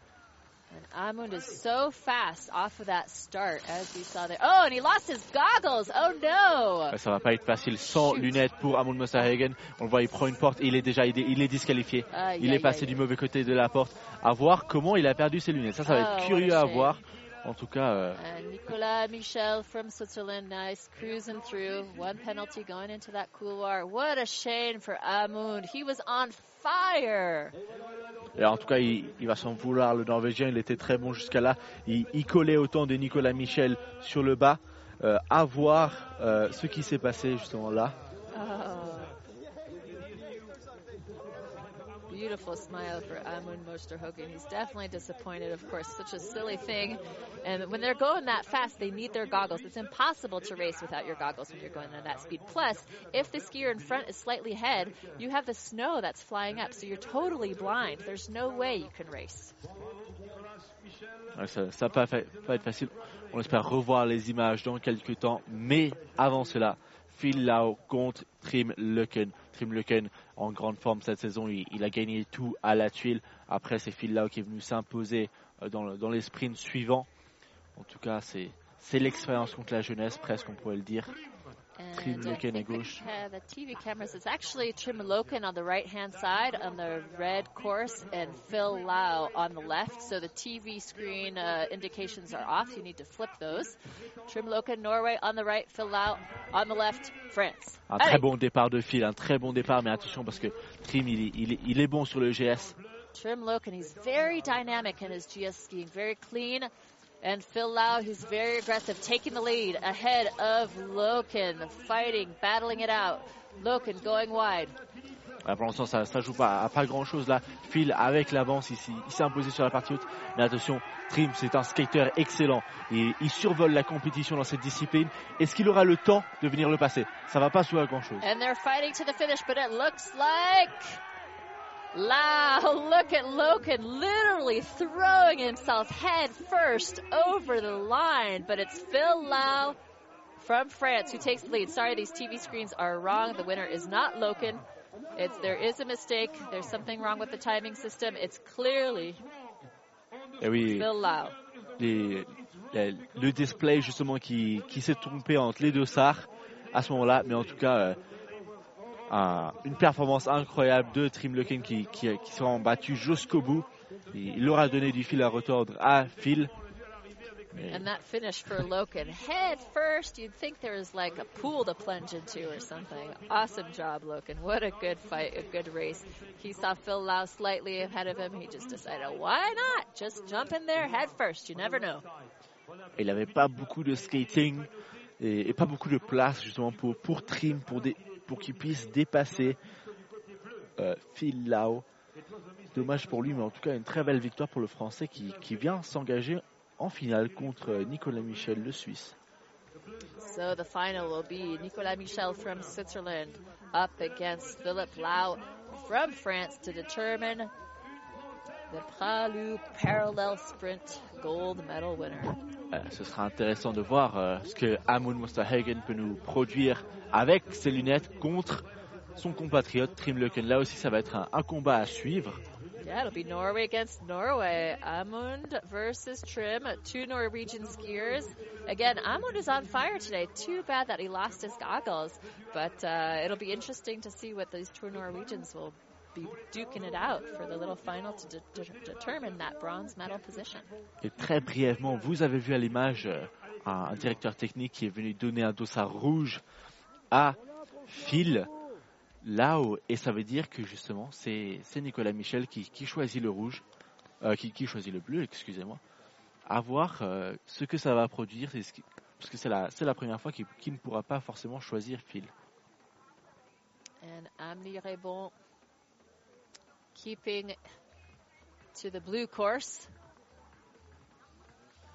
And Amund is so fast off of that start, as we saw there. Oh, and he lost his goggles. Oh no! Ça va pas être facile sans Shoot. lunettes pour Amund Mosterhagen. On le voit, il prend une porte et il est déjà il est, il est disqualifié. Il est passé du mauvais côté de la porte. À voir comment il a perdu ses lunettes. Ça, ça va Oh, être what curieux à voir. En tout cas, euh, And Nicolas Michel from Switzerland, nice cruising through. One penalty going into that couloir. What a shame for Amund. He was on fire. et en tout cas, il, il va s'en vouloir. Le Norvégien, il était très bon jusqu'à là. Il, il collait autant de Nicolas Michel sur le bas. Euh, à voir euh, ce qui s'est passé justement là. Oh. Beautiful smile for Amund Mosterhogen. He's definitely disappointed, of course. Such a silly thing. And when they're going that fast, they need their goggles. It's impossible to race without your goggles when you're going at that speed. Plus, if the skier in front is slightly ahead, you have the snow that's flying up, so you're totally blind. There's no way you can race. Ça ça va pas, être facile. On espère revoir les images dans quelques temps. Mais avant cela, Phil Lau contre Trim Leuken. Trim en grande forme cette saison. Il, a gagné tout à la tuile. Après, c'est Phil Lau qui est venu s'imposer euh, dans, le- dans les sprints suivants. En tout cas, c'est l'expérience contre la jeunesse, presque, on pourrait le dire. Trim And I think gauche. the TV cameras. It's actually Trim Loken on the right hand side on the red course and Phil Lau on the left. So the TV screen uh, indications are off. You need to flip those. Trim Loken, Norway on the right, Phil Lau on the left, France. Un Allez. très bon départ de Phil, un très bon départ, mais attention parce que Trim, il, il il est bon sur le GS. Trim Loken, he's very dynamic in his GS skiing, very clean. And Phil Lau, he's very aggressive, taking the lead ahead of Loken, fighting, battling it out. Loken going wide. Ah, pour l'instant, ça, ça joue pas à pas grand chose là. Phil avec l'avance ici, il s'est imposé sur la partie haute. Mais attention, Trim, c'est un skater excellent. Et il survole la compétition dans cette discipline. Est-ce qu'il aura le temps de venir le passer? Ça va pas jouer à grand chose. And they're fighting to the finish, but it looks like Lau, [laughs] look at Loken literally throwing himself head first over the line, but it's Phil Lau from France who takes the lead. Sorry, these TV screens are wrong. The winner is not Loken. It's, there is a mistake. There's something wrong with the timing system. It's clearly Et oui, Phil Lau. les- les- le display justement qui, qui s'est trompé entre les deux SAR à ce moment-là, mais en tout cas, euh, un- une performance incroyable de Trim Loken qui, qui, qui s'est vraiment battu jusqu'au bout. Et il aura donné du fil à retordre à Phil. And that finish for Loken, head first, you'd think there was like a pool to plunge into or something. Awesome job, Loken. What a good fight, a good race. He saw Phil Lau slightly ahead of him. He just decided, why not? Just jump in there head first. You never know. il n'avait pas beaucoup de skating et, et pas beaucoup de place justement pour, pour Trim, pour, dé- pour qu'il puisse dépasser euh, Phil Lau. Dommage pour lui, mais en tout cas une très belle victoire pour le Français qui, qui vient s'engager en finale contre euh, Nicolas Michel, le Suisse. So the final will be Nicolas Michel from Switzerland up against Philip Lau from France to determine the Pralu parallel sprint gold medal winner. Euh, ce sera intéressant de voir euh, ce que Amund Mosterhagen peut nous produire avec ses lunettes contre son compatriote Trim Leuken. Là aussi, ça va être un, un combat à suivre. Yeah, it'll be Norway against Norway. Amund versus Trim, two Norwegian skiers. Again, Amund is on fire today. Too bad that he lost his goggles, but uh, it'll be interesting to see what these two Norwegians will be duking it out for the little final to de- de- determine that bronze medal position. Et très brièvement, vous avez vu à l'image euh, un, un directeur technique qui est venu donner un dossard rouge à Phil là-haut. Et ça veut dire que justement, c'est Nicolas Michel qui, qui choisit le rouge, euh, qui, qui choisit le bleu, excusez-moi. À voir euh, ce que ça va produire, ce qui- parce que c'est la, première fois qu'il ne pourra pas forcément choisir Phil. And Amélie Rebon keeping to the blue course.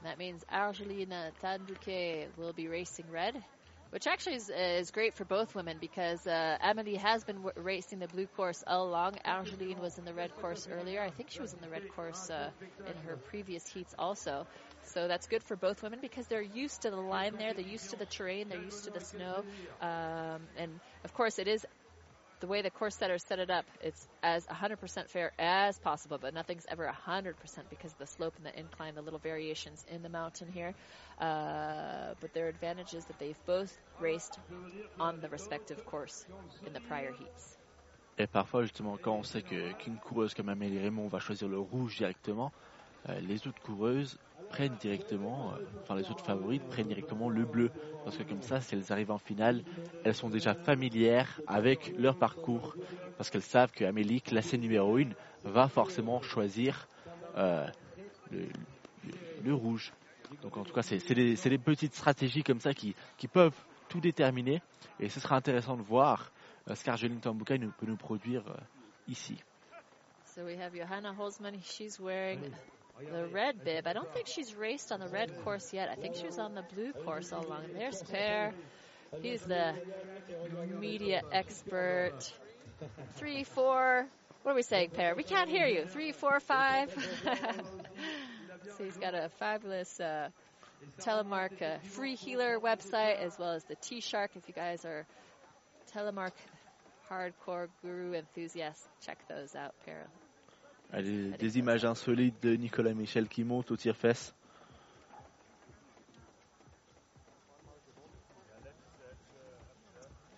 That means Argelina Tanduque will be racing red, which actually is, is great for both women because uh, Amelie has been w- racing the blue course all along. Argeline was in the red course earlier. I think she was in the red course uh, in her previous heats also. So that's good for both women because they're used to the line there, they're used to the terrain, they're used to the snow. Um, and of course, it is the way the course setters set it up, it's as 100% fair as possible, but nothing's ever 100% because of the slope and the incline, the little variations in the mountain here. Uh, but their advantage is that they've both raced on the respective course in the prior heats. Et parfois, justement, quand on sait qu'une coureuse comme Amélie Raymond va choisir le rouge directement, euh, les autres coureuses prennent directement, euh, enfin les autres favorites prennent directement le bleu. Parce que comme ça, si elles arrivent en finale, elles sont déjà familières avec leur parcours. Parce qu'elles savent que Amélie, classée numéro 1, va forcément choisir euh, le, le- le rouge. Donc en tout cas, c'est des, petites stratégies comme ça qui, qui peuvent tout déterminer. Et ce sera intéressant de voir euh, ce qu'Argeline Tambouka nous, peut nous produire euh, ici. So we have Johanna Holzman. She's wearing the red bib. I don't think she's raced on the red course yet. I think she was on the blue course all along. There's Per. He's the media expert. Three, four. What are we saying, Per? We can't hear you. Three, four, five. [laughs] so he's got a fabulous uh, Telemark uh, free healer website as well as the T Shark. If you guys are Telemark hardcore guru enthusiasts, check those out, Per. Des, images insolites de Nicolas Michel qui monte au tire-fesse.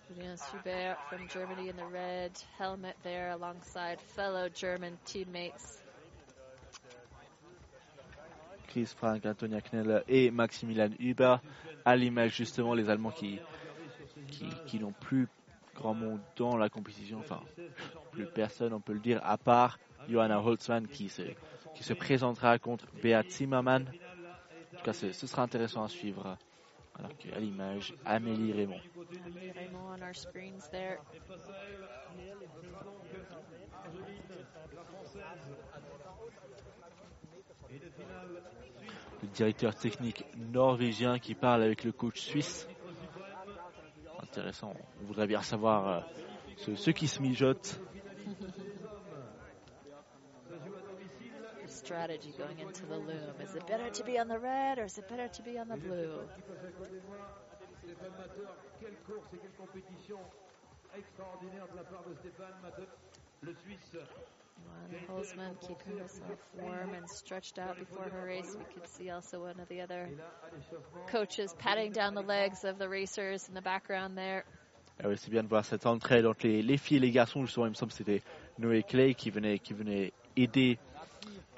Julian Schubert from Germany in the red helmet there alongside fellow German teammates. Chris Frank, Antonia Kneller et Maximilian Huber. À l'image justement les Allemands qui, qui, qui n'ont plus grand monde dans la compétition. Enfin, plus personne, on peut le dire, à part Johanna Holzmann qui se, qui se présentera contre Beat Zimmermann. En tout cas, ce, ce sera intéressant à suivre. Alors qu'à l'image, Amélie Raymond. Amelie Raymond on our screens there. le directeur technique norvégien qui parle avec le coach suisse. Intéressant. On voudrait bien savoir euh, ce, ce qui se mijote. [laughs] strategy going into the loom? Is it better to be on the red or is it better to be on the blue? Johanna Holzman keeping herself warm and stretched out before her race. We could see also one of the other coaches patting down the legs of the racers in the background there. Ah oui, c'est bien de voir cette entraide entre les, les filles et les garçons. Justement, il me semble que c'était Noé Clay qui venait, qui venait aider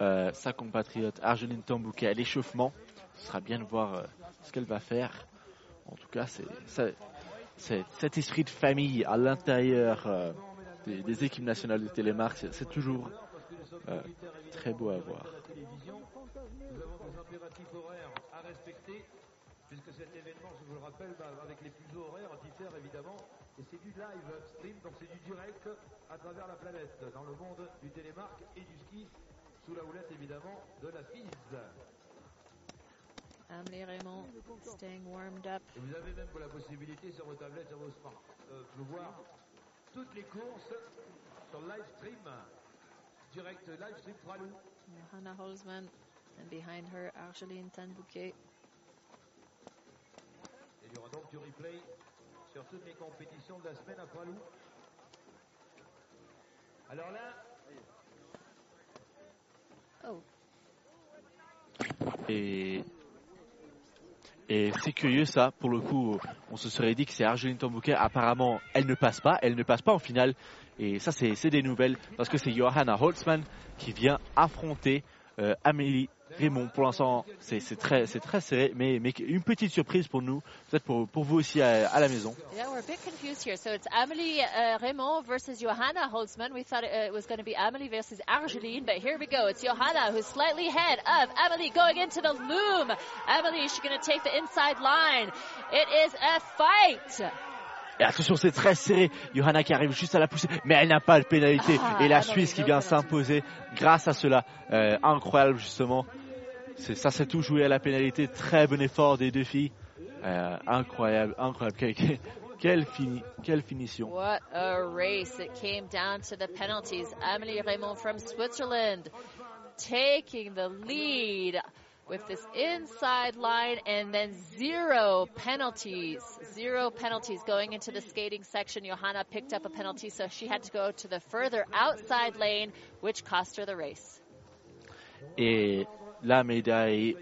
euh, sa compatriote Argeline Tambouquet à l'échauffement. Ce sera bien de voir euh, ce qu'elle va faire. En tout cas, c'est cet esprit de famille à l'intérieur euh, des, des équipes nationales de télémarque, c'est- toujours euh, très beau à voir. Nous avons des impératifs horaires à respecter, puisque cet événement, je vous le rappelle, bah, avec les fuseaux horaires, diffère évidemment. Et c'est du live stream, donc c'est du direct à travers la planète, dans le monde du télémarque et du ski, sous la houlette évidemment de la FIS. Amelie Raymond staying warmed up. Et vous avez même la possibilité sur vos tablettes, sur vos smarts, euh, de voir toutes les courses sur live stream, direct live stream Pralou. Johanna Holzman and behind her Argeline Tanbouquet. Il y aura donc du replay sur toutes les compétitions de la semaine à Pralou. Alors là, Et, et c'est curieux ça, pour le coup, on se serait dit que c'est Argeline Tambouquet. Apparemment, elle ne passe pas, elle ne passe pas en finale. Et ça, c'est des nouvelles, parce que c'est Johanna Holtzmann qui vient affronter euh, Amélie Raymond. Pour l'instant, c'est très, serré, mais, une petite surprise pour nous, peut-être pour, vous aussi à, la maison. yeah, we're a bit confused here. So it's Amelie uh, Raymond versus Johanna Holzman. We thought it, uh, it was going to be Amelie versus Argeline, but here we go. It's Johanna who's slightly ahead of Amelie going into the loom. Amelie, is she going to take the inside line? It is a fight. Et attention, c'est très serré. Johanna qui arrive juste à la pousser, mais elle n'a pas de pénalité. Ah, et la ah non, Suisse qui vient s'imposer grâce à cela. Euh, incroyable, justement. C'est, ça s'est tout joué à la pénalité. Très bon effort des deux filles. Euh, incroyable, incroyable. Quelle, quelle- quelle, fini, quelle finition. What a race. It came down to the penalties. Amelie Raymond from Switzerland taking the lead with this inside line and then zero penalties. Zero penalties going into the skating section. Johanna picked up a penalty, so she had to go to the further outside lane, which cost her the race. Et la médaille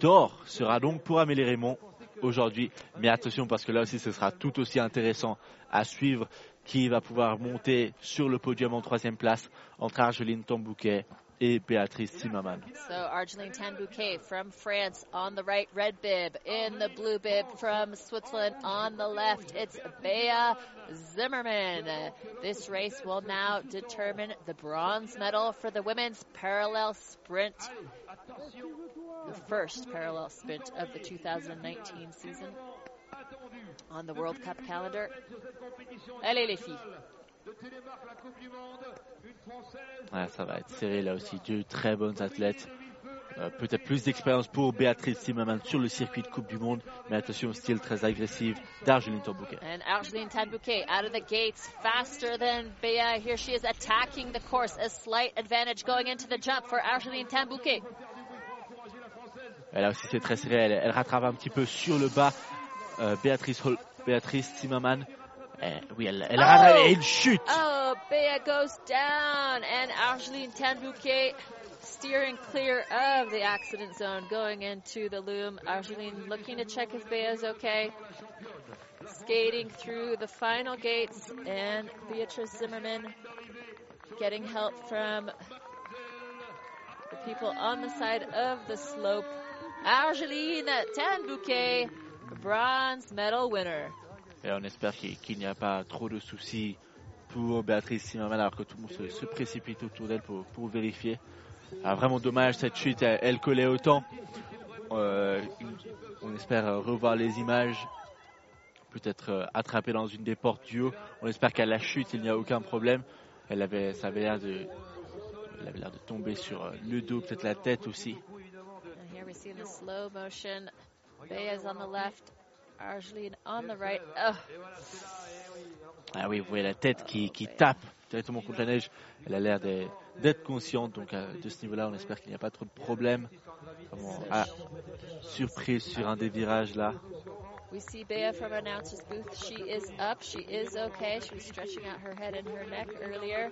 d'or sera donc pour Amélie Raymond aujourd'hui. Mais attention parce que là aussi ce sera tout aussi intéressant à suivre qui va pouvoir monter sur le podium en troisième place entre Argeline Tambouquet et Béatrice Zimmermann. So Argeline Tanbouquet from France on the right, red bib. In the blue bib from Switzerland on the left, it's Bea Zimmerman. This race will now determine the bronze medal for the women's parallel sprint. The first parallel sprint of the 2019 season on the World Cup calendar. Allez les filles. Ouais, ça va être serré là aussi. Deux très bonnes athlètes. Euh, Peut-être plus d'expérience pour Béatrice Zimmermann sur le circuit de Coupe du Monde. Mais attention au style très agressif d'Argeline Tambouquet. And Argeline Tanbouquet out of the gates faster than Bea. Here she is attacking the course. A slight advantage going into the jump for Argeline Tanbouquet. Et là aussi c'est très serré. Elle, elle rattrape un petit peu sur le bas euh, Béatrice, Hol- Béatrice Zimmermann. Eh, oui, elle, Oh rattrape et une chute. Oh, Bea goes down, and Argeline Tanbouquet steering clear of the accident zone, going into the loom. Argeline looking to check if Bea is okay. Skating through the final gates, and Beatrice Zimmerman getting help from the people on the side of the slope. Argeline Tanbouquet, bronze medal winner. Et on espère qu'il n'y a pas trop de soucis pour Béatrice Zimmermann alors que tout le monde se, précipite autour d'elle pour, pour vérifier. Ah, vraiment dommage cette chute, elle, collait autant. Euh, on espère revoir les images, peut-être euh, attrapée dans une des portes du haut. On espère qu'à la chute il n'y a aucun problème. Elle avait, avait l'air de, avait l'air de tomber sur euh, le dos, peut-être la tête aussi. Here we see the slow motion, Argeline on the right. Oh, Ah oui, vous voyez la tête qui, qui tape directement contre la neige. Elle a l'air d'être consciente. Donc euh, de ce niveau-là, on espère qu'il n'y a pas trop de problèmes. Vraiment, ah, surprise sur un des virages là. We see Bea from announcer's booth. She is up. She is okay. She was stretching out her head and her neck earlier.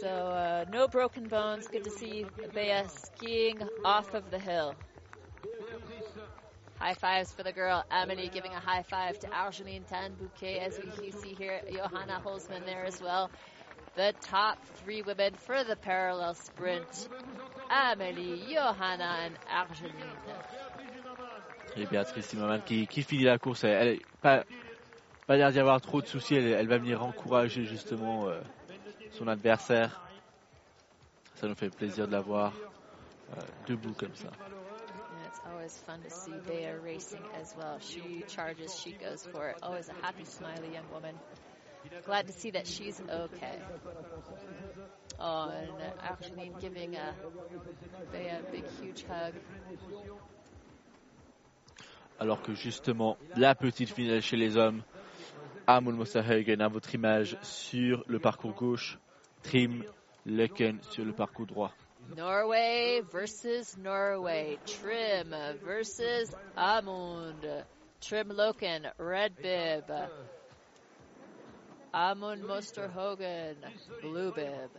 So uh, no broken bones. Good to see Bea skiing off of the hill. High fives for the girl. Amelie giving a high five to Argeline Tan Bouquet, as we see here. Johanna Holzman there as well. The top three women for the parallel sprint. Amelie, Johanna, and Argeline. Et Béatrice Zimmermann qui, qui finit la course. Elle, elle pas, pas l'air d'y avoir trop de soucis. Elle, elle va venir encourager justement euh, son adversaire. Ça nous fait plaisir de la voir euh, debout comme ça. Always fun to see Bea racing as well. She charges, she goes for it. Always a happy, smiley young woman. Glad to see that she's okay. Oh, and Argeline giving uh, Bea a big, huge hug. Alors que justement, la petite finale chez les hommes, Amund Mosterhagen à votre image sur le parcours gauche, Trim Lecken sur le parcours droit. Norway versus Norway. Trim versus Amund. Trim Loken, red bib. Amund Mosterhogen, blue bib.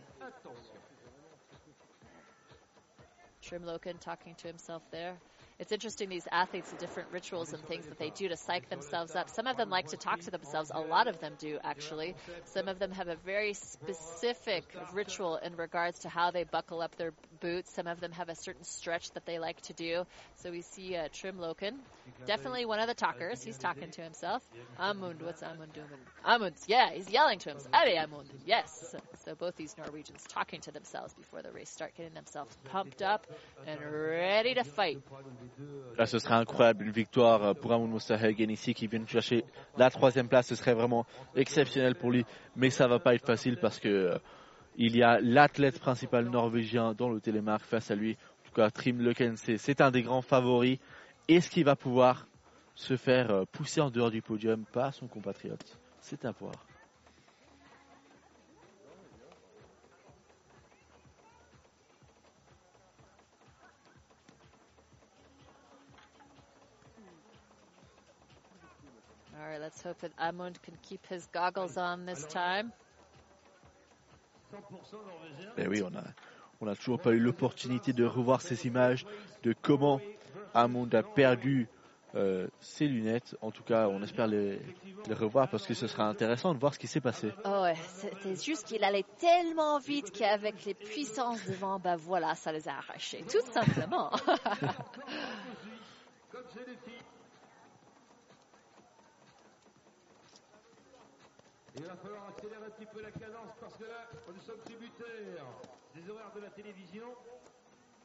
Trim Loken talking to himself there. It's interesting, these athletes, the different rituals and things that they do to psych themselves up. Some of them like to talk to themselves. A lot of them do, actually. Some of them have a very specific ritual in regards to how they buckle up their boots. Some of them have a certain stretch that they like to do. So we see uh, Trim Loken, definitely one of the talkers. He's talking to himself. Amund, what's Amund doing? Amund, yeah, he's yelling to himself. Allez, Amund, yes. So both these Norwegians talking to themselves before the race start, getting themselves pumped up and ready to fight. Là, ce serait incroyable, une victoire euh, pour Amund Mosterhagen ici qui vient de chercher la troisième place. Ce serait vraiment exceptionnel pour lui, mais ça va pas être facile parce que euh, il y a l'athlète principal norvégien dans le télémarque face à lui. En tout cas, Trim Leken, c'est c'est un des grands favoris. Est-ce qu'il va pouvoir se faire euh, pousser en dehors du podium par son compatriote C'est à voir. Let's hope that Amund can keep his goggles on this time. Eh oui, on a, on a toujours pas eu l'opportunité de revoir ces images de comment Amund a perdu euh, ses lunettes. En tout cas, on espère les, les revoir parce que ce sera intéressant de voir ce qui s'est passé. Oh ouais, c'était juste qu'il allait tellement vite qu'avec les puissances devant, ben voilà, ça les a arrachés, tout simplement. [laughs] [laughs] Il va falloir accélérer un petit peu la cadence parce que là, nous sommes tributaires des horaires de la télévision.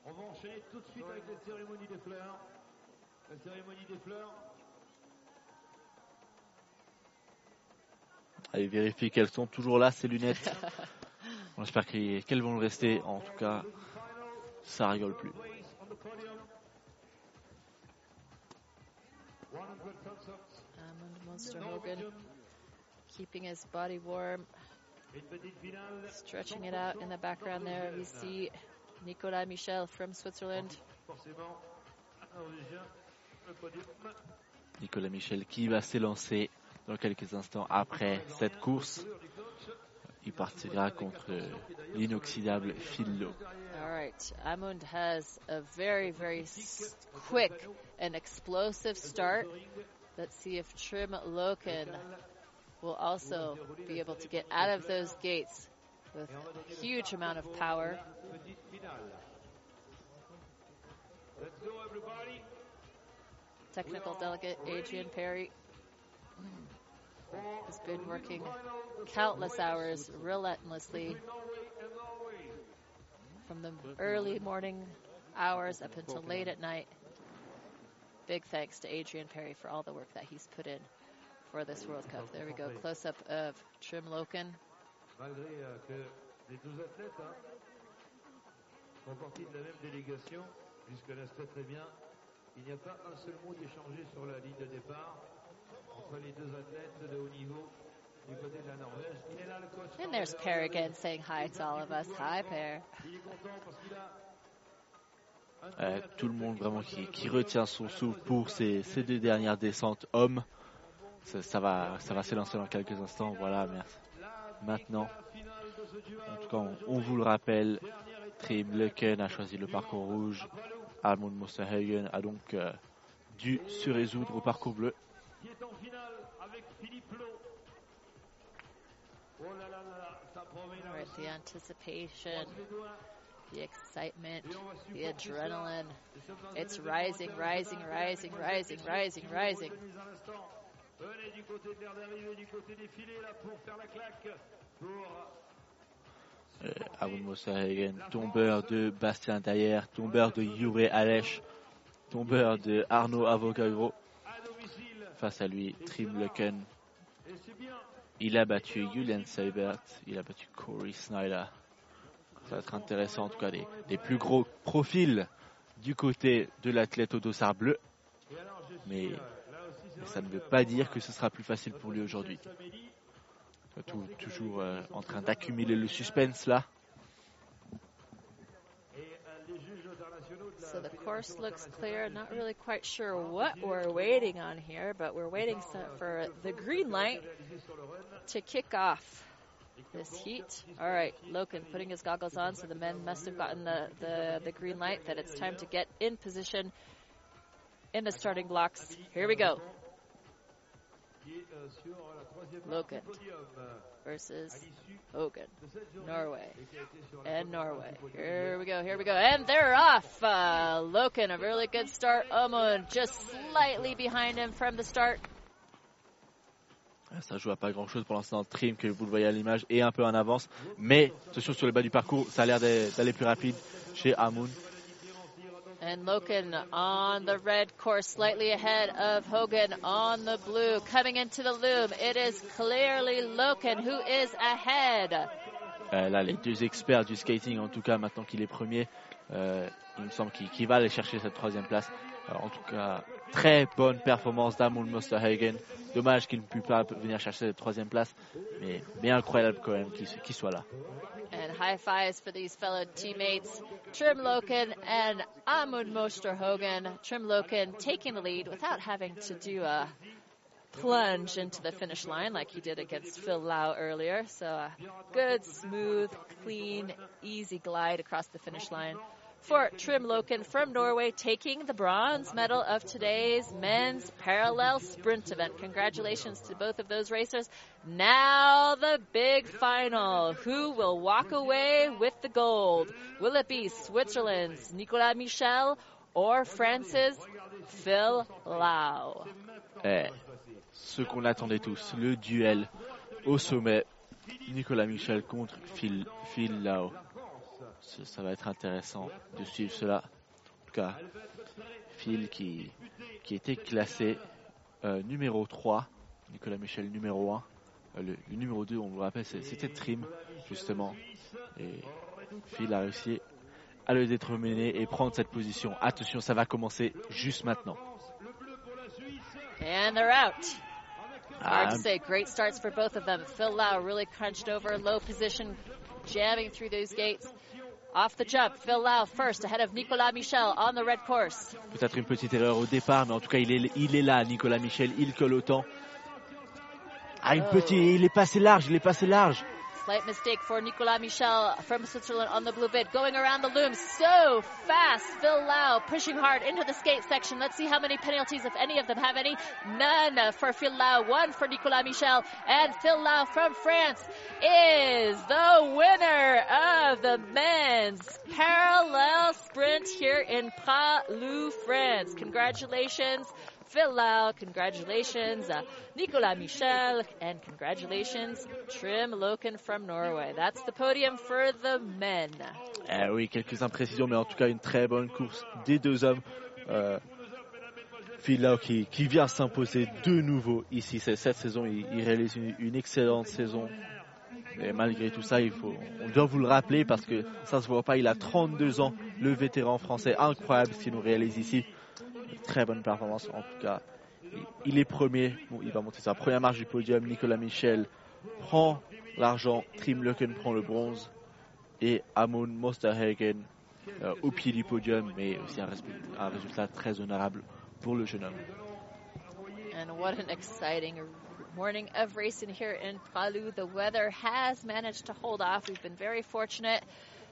On va enchaîner tout de suite avec la cérémonie des fleurs. La cérémonie des fleurs. Allez vérifier qu'elles sont toujours là, ces lunettes. [laughs] On espère qu'elles vont le rester. En tout cas, ça rigole plus. Hogan keeping his body warm, stretching it out in the background there. We see Nicolas Michel from Switzerland. Forcément, un Norvégien, le podium. Nicolas Michel qui va s'élancer dans quelques instants après cette course. Il partira contre l'inoxydable Phil Lowe. All right, Amund has a very, very quick and explosive start. Let's see if Trim Loken will also be able to get out of those gates with a huge amount of power. Technical delegate Adrian Perry has been working countless hours relentlessly from the early morning hours up until late at night. Big thanks to Adrian Perry for all the work that he's put in for this World Cup. There we go, close up of Trim Loken. Malgré que les deux athlètes hein, font partie de la même délégation, puisque-là c'est très bien, il n'y a pas un seul mot d'échangé sur la ligne de départ entre les deux athlètes de haut niveau du côté de la Norvège. Il est là, le coach. And there's Per again saying hi to all of us. Hi, Per. Il est content parce qu'il a Euh, tout le monde vraiment qui, qui retient son souffle pour ces, ces deux dernières descentes hommes. Ça, ça va, ça va s'élancer dans quelques instants. Voilà, merci. Maintenant, en tout cas, on, on vous le rappelle, Trim Leken a choisi le parcours rouge. Almond Mosterhagen a donc euh, dû se résoudre au parcours bleu. Right, the anticipation, the excitement, the adrenaline. It's rising, rising, finale. rising, rising, rising, rising. Venez du côté de l'air d'arrivée, du côté des filets là pour faire la claque. Pour Euh, tombeur de Bastien Taillère, tombeur de Jure Alech, tombeur de Arnaud domicile. Face à lui, Trim bien. Il a battu Julian Seibert, il a battu Corey Snyder. Ça va être intéressant, en tout cas, des, des plus gros profils du côté de l'athlète au dossard bleu. Mais, mais ça ne veut pas dire que ce sera plus facile pour lui aujourd'hui. Tout- toujours euh, en train d'accumuler le suspense là. So the course looks clear. Not really quite sure what we're waiting on here, but we're waiting for the green light to kick off this heat. All right, Loken putting his goggles on, so the men must have gotten the, the, the green light that it's time to get in position in the starting blocks. Here we go. Euh, versus à l'issue Hogan, de cette journée Norway. and Norway. Here we go, here we go. And they're off. Uh, Loken, a really good start. Omon just slightly behind him from the start. Ah, Ça joue à pas grand chose pour l'instant. Trim, que vous le voyez à l'image, est un peu en avance. Mais attention sur le bas du parcours, ça a l'air d'aller plus rapide chez Amoun. And Loken on the red course, slightly ahead of Hogan on the blue. Coming into the loom, it is clearly Loken who is ahead. Euh, là, les deux experts du skating, en tout cas, maintenant qu'il est premier, euh, il me semble qu'il va aller chercher cette troisième place. Euh, en tout cas, très bonne performance d'Amul. Dommage qu'il ne puisse pas venir chercher cette troisième place, mais, mais incroyable quand même qu'il soit là. High fives for these fellow teammates, Trim Loken and Amund Moster Hogan. Trim Loken taking the lead without having to do a plunge into the finish line like he did against Phil Lau earlier. So a good, smooth, clean, easy glide across the finish line for Trim Loken from Norway, taking the bronze medal of today's men's parallel sprint event. Congratulations to both of those racers. Now the big final. Who will walk away with the gold? Will it be Switzerland's Nicolas Michel or France's Phil Lau? Eh, ce qu'on attendait tous, le duel au sommet. Nicolas Michel contre Phil, Phil Lau. Ça, ça va être intéressant de suivre cela. En tout cas, Phil qui, qui était classé euh, numéro 3, Nicolas Michel numéro 1. Euh, le, le numéro 2, on vous le rappelle, c'était Trim, justement. Et Phil a réussi à le déterminer et prendre cette position. Attention, ça va commencer juste maintenant. And they're out. Hard Ah, to say. Great starts for both of them. Phil Lau really crunched over, low position, jamming through those gates. Off the jump, Phil Lau first, ahead of Nicolas Michel on the red course. Peut-être une petite erreur au départ, mais en tout cas, il est, il est là, Nicolas Michel, il colle autant. Ah, une Oh. petite, il est passé large, il est passé large. Slight mistake for Nicolas Michel from Switzerland on the blue bit. Going around the loom so fast. Phil Lau pushing hard into the skate section. Let's see how many penalties, if any of them have any. None for Phil Lau, one for Nicolas Michel. And Phil Lau from France is the winner of the men's parallel sprint here in Palou, France. Congratulations. Phil Lau, congratulations, uh, Nicolas Michel, and congratulations, Trim Loken from Norway. That's the podium for the men. Eh oui, quelques imprécisions, mais en tout cas, une très bonne course des deux hommes. Euh, Phil Lau qui, vient s'imposer de nouveau ici. Cette saison, il, réalise une, une excellente saison. Et malgré tout ça, il faut, on doit vous le rappeler parce que ça se voit pas. Il a 32 ans, le vétéran français. Incroyable ce qu'il nous réalise ici. Très bonne performance en tout cas. Il, est premier. Il va monter sa première marche du podium. Nicolas Michel prend l'argent, Trim Lucken prend le bronze et Amon Mosterhagen euh, au pied du podium, mais aussi un, un résultat très honorable pour le jeune homme. And what an exciting morning of racing here in Palu. The weather has managed to hold off. We've been very fortunate.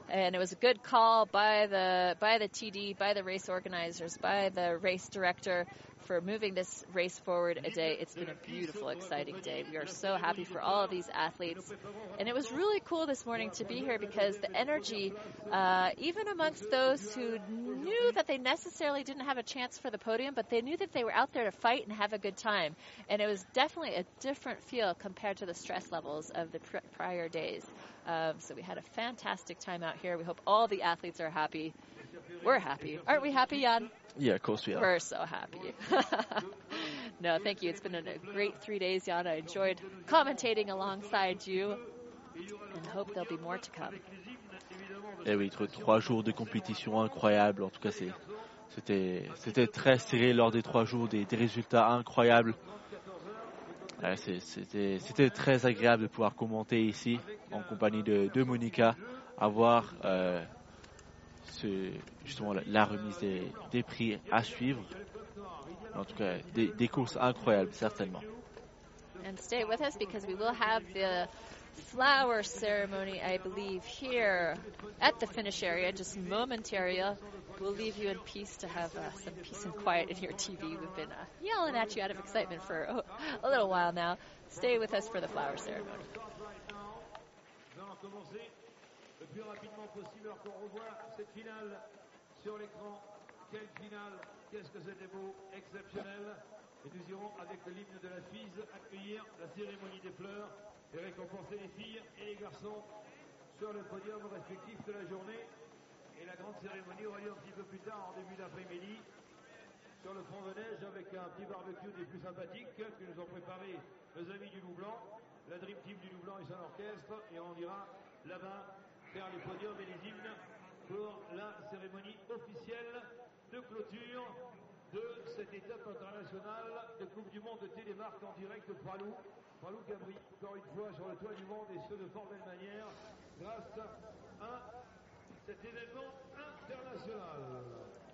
And it was a good call by the by the TD, by the race organizers, by the race director for moving this race forward a day. It's been a beautiful, exciting day. We are so happy for all of these athletes, and it was really cool this morning to be here because the energy, uh, even amongst those who knew that they necessarily didn't have a chance for the podium, but they knew that they were out there to fight and have a good time, and it was definitely a different feel compared to the stress levels of the pr- prior days. Um, so we had a fantastic time out here. We hope all the athletes are happy. We're happy, aren't we? Happy, Jan? Yeah, of course we are. We're so happy. [laughs] no, thank you. It's been a great three days, Jan. I enjoyed commentating alongside you and hope there'll be more to come. Eh oui, trois, jours de compétition incroyables. En tout cas, c'était très serré lors des trois jours, des, des résultats incroyables. C'était c'était très agréable de pouvoir commenter ici en compagnie de, de Monica, avoir euh, la, la remise des, des prix à suivre. En tout cas, des, des courses incroyables, certainement. And stay with us because we will have the flower ceremony, I believe, here at the finish area, just momentary. We'll leave you in peace to have uh, some peace and quiet in your TV. We've been uh, yelling at you out of excitement for a, a little while now. Stay with us for the flower ceremony. Commencer le plus rapidement possible alors qu'on revoit cette finale sur l'écran. Quelle finale Qu'est-ce que c'était beau Exceptionnel Et nous irons avec l'hymne de la FISE accueillir la cérémonie des fleurs et récompenser les filles et les garçons sur le podium respectif de la journée. Et la grande cérémonie aura lieu un petit peu plus tard en début d'après-midi sur le front de neige avec un petit barbecue des plus sympathiques que nous ont préparé nos amis du Loup Blanc, la Dream Team du Loup Blanc et son orchestre, et on ira là-bas faire les podiums et les hymnes pour la cérémonie officielle de clôture de cette étape internationale de Coupe du Monde de télémarque en direct de Pralou. Pralou qui a encore une fois sur le toit du monde et ce de fort belle manière grâce à cet événement international.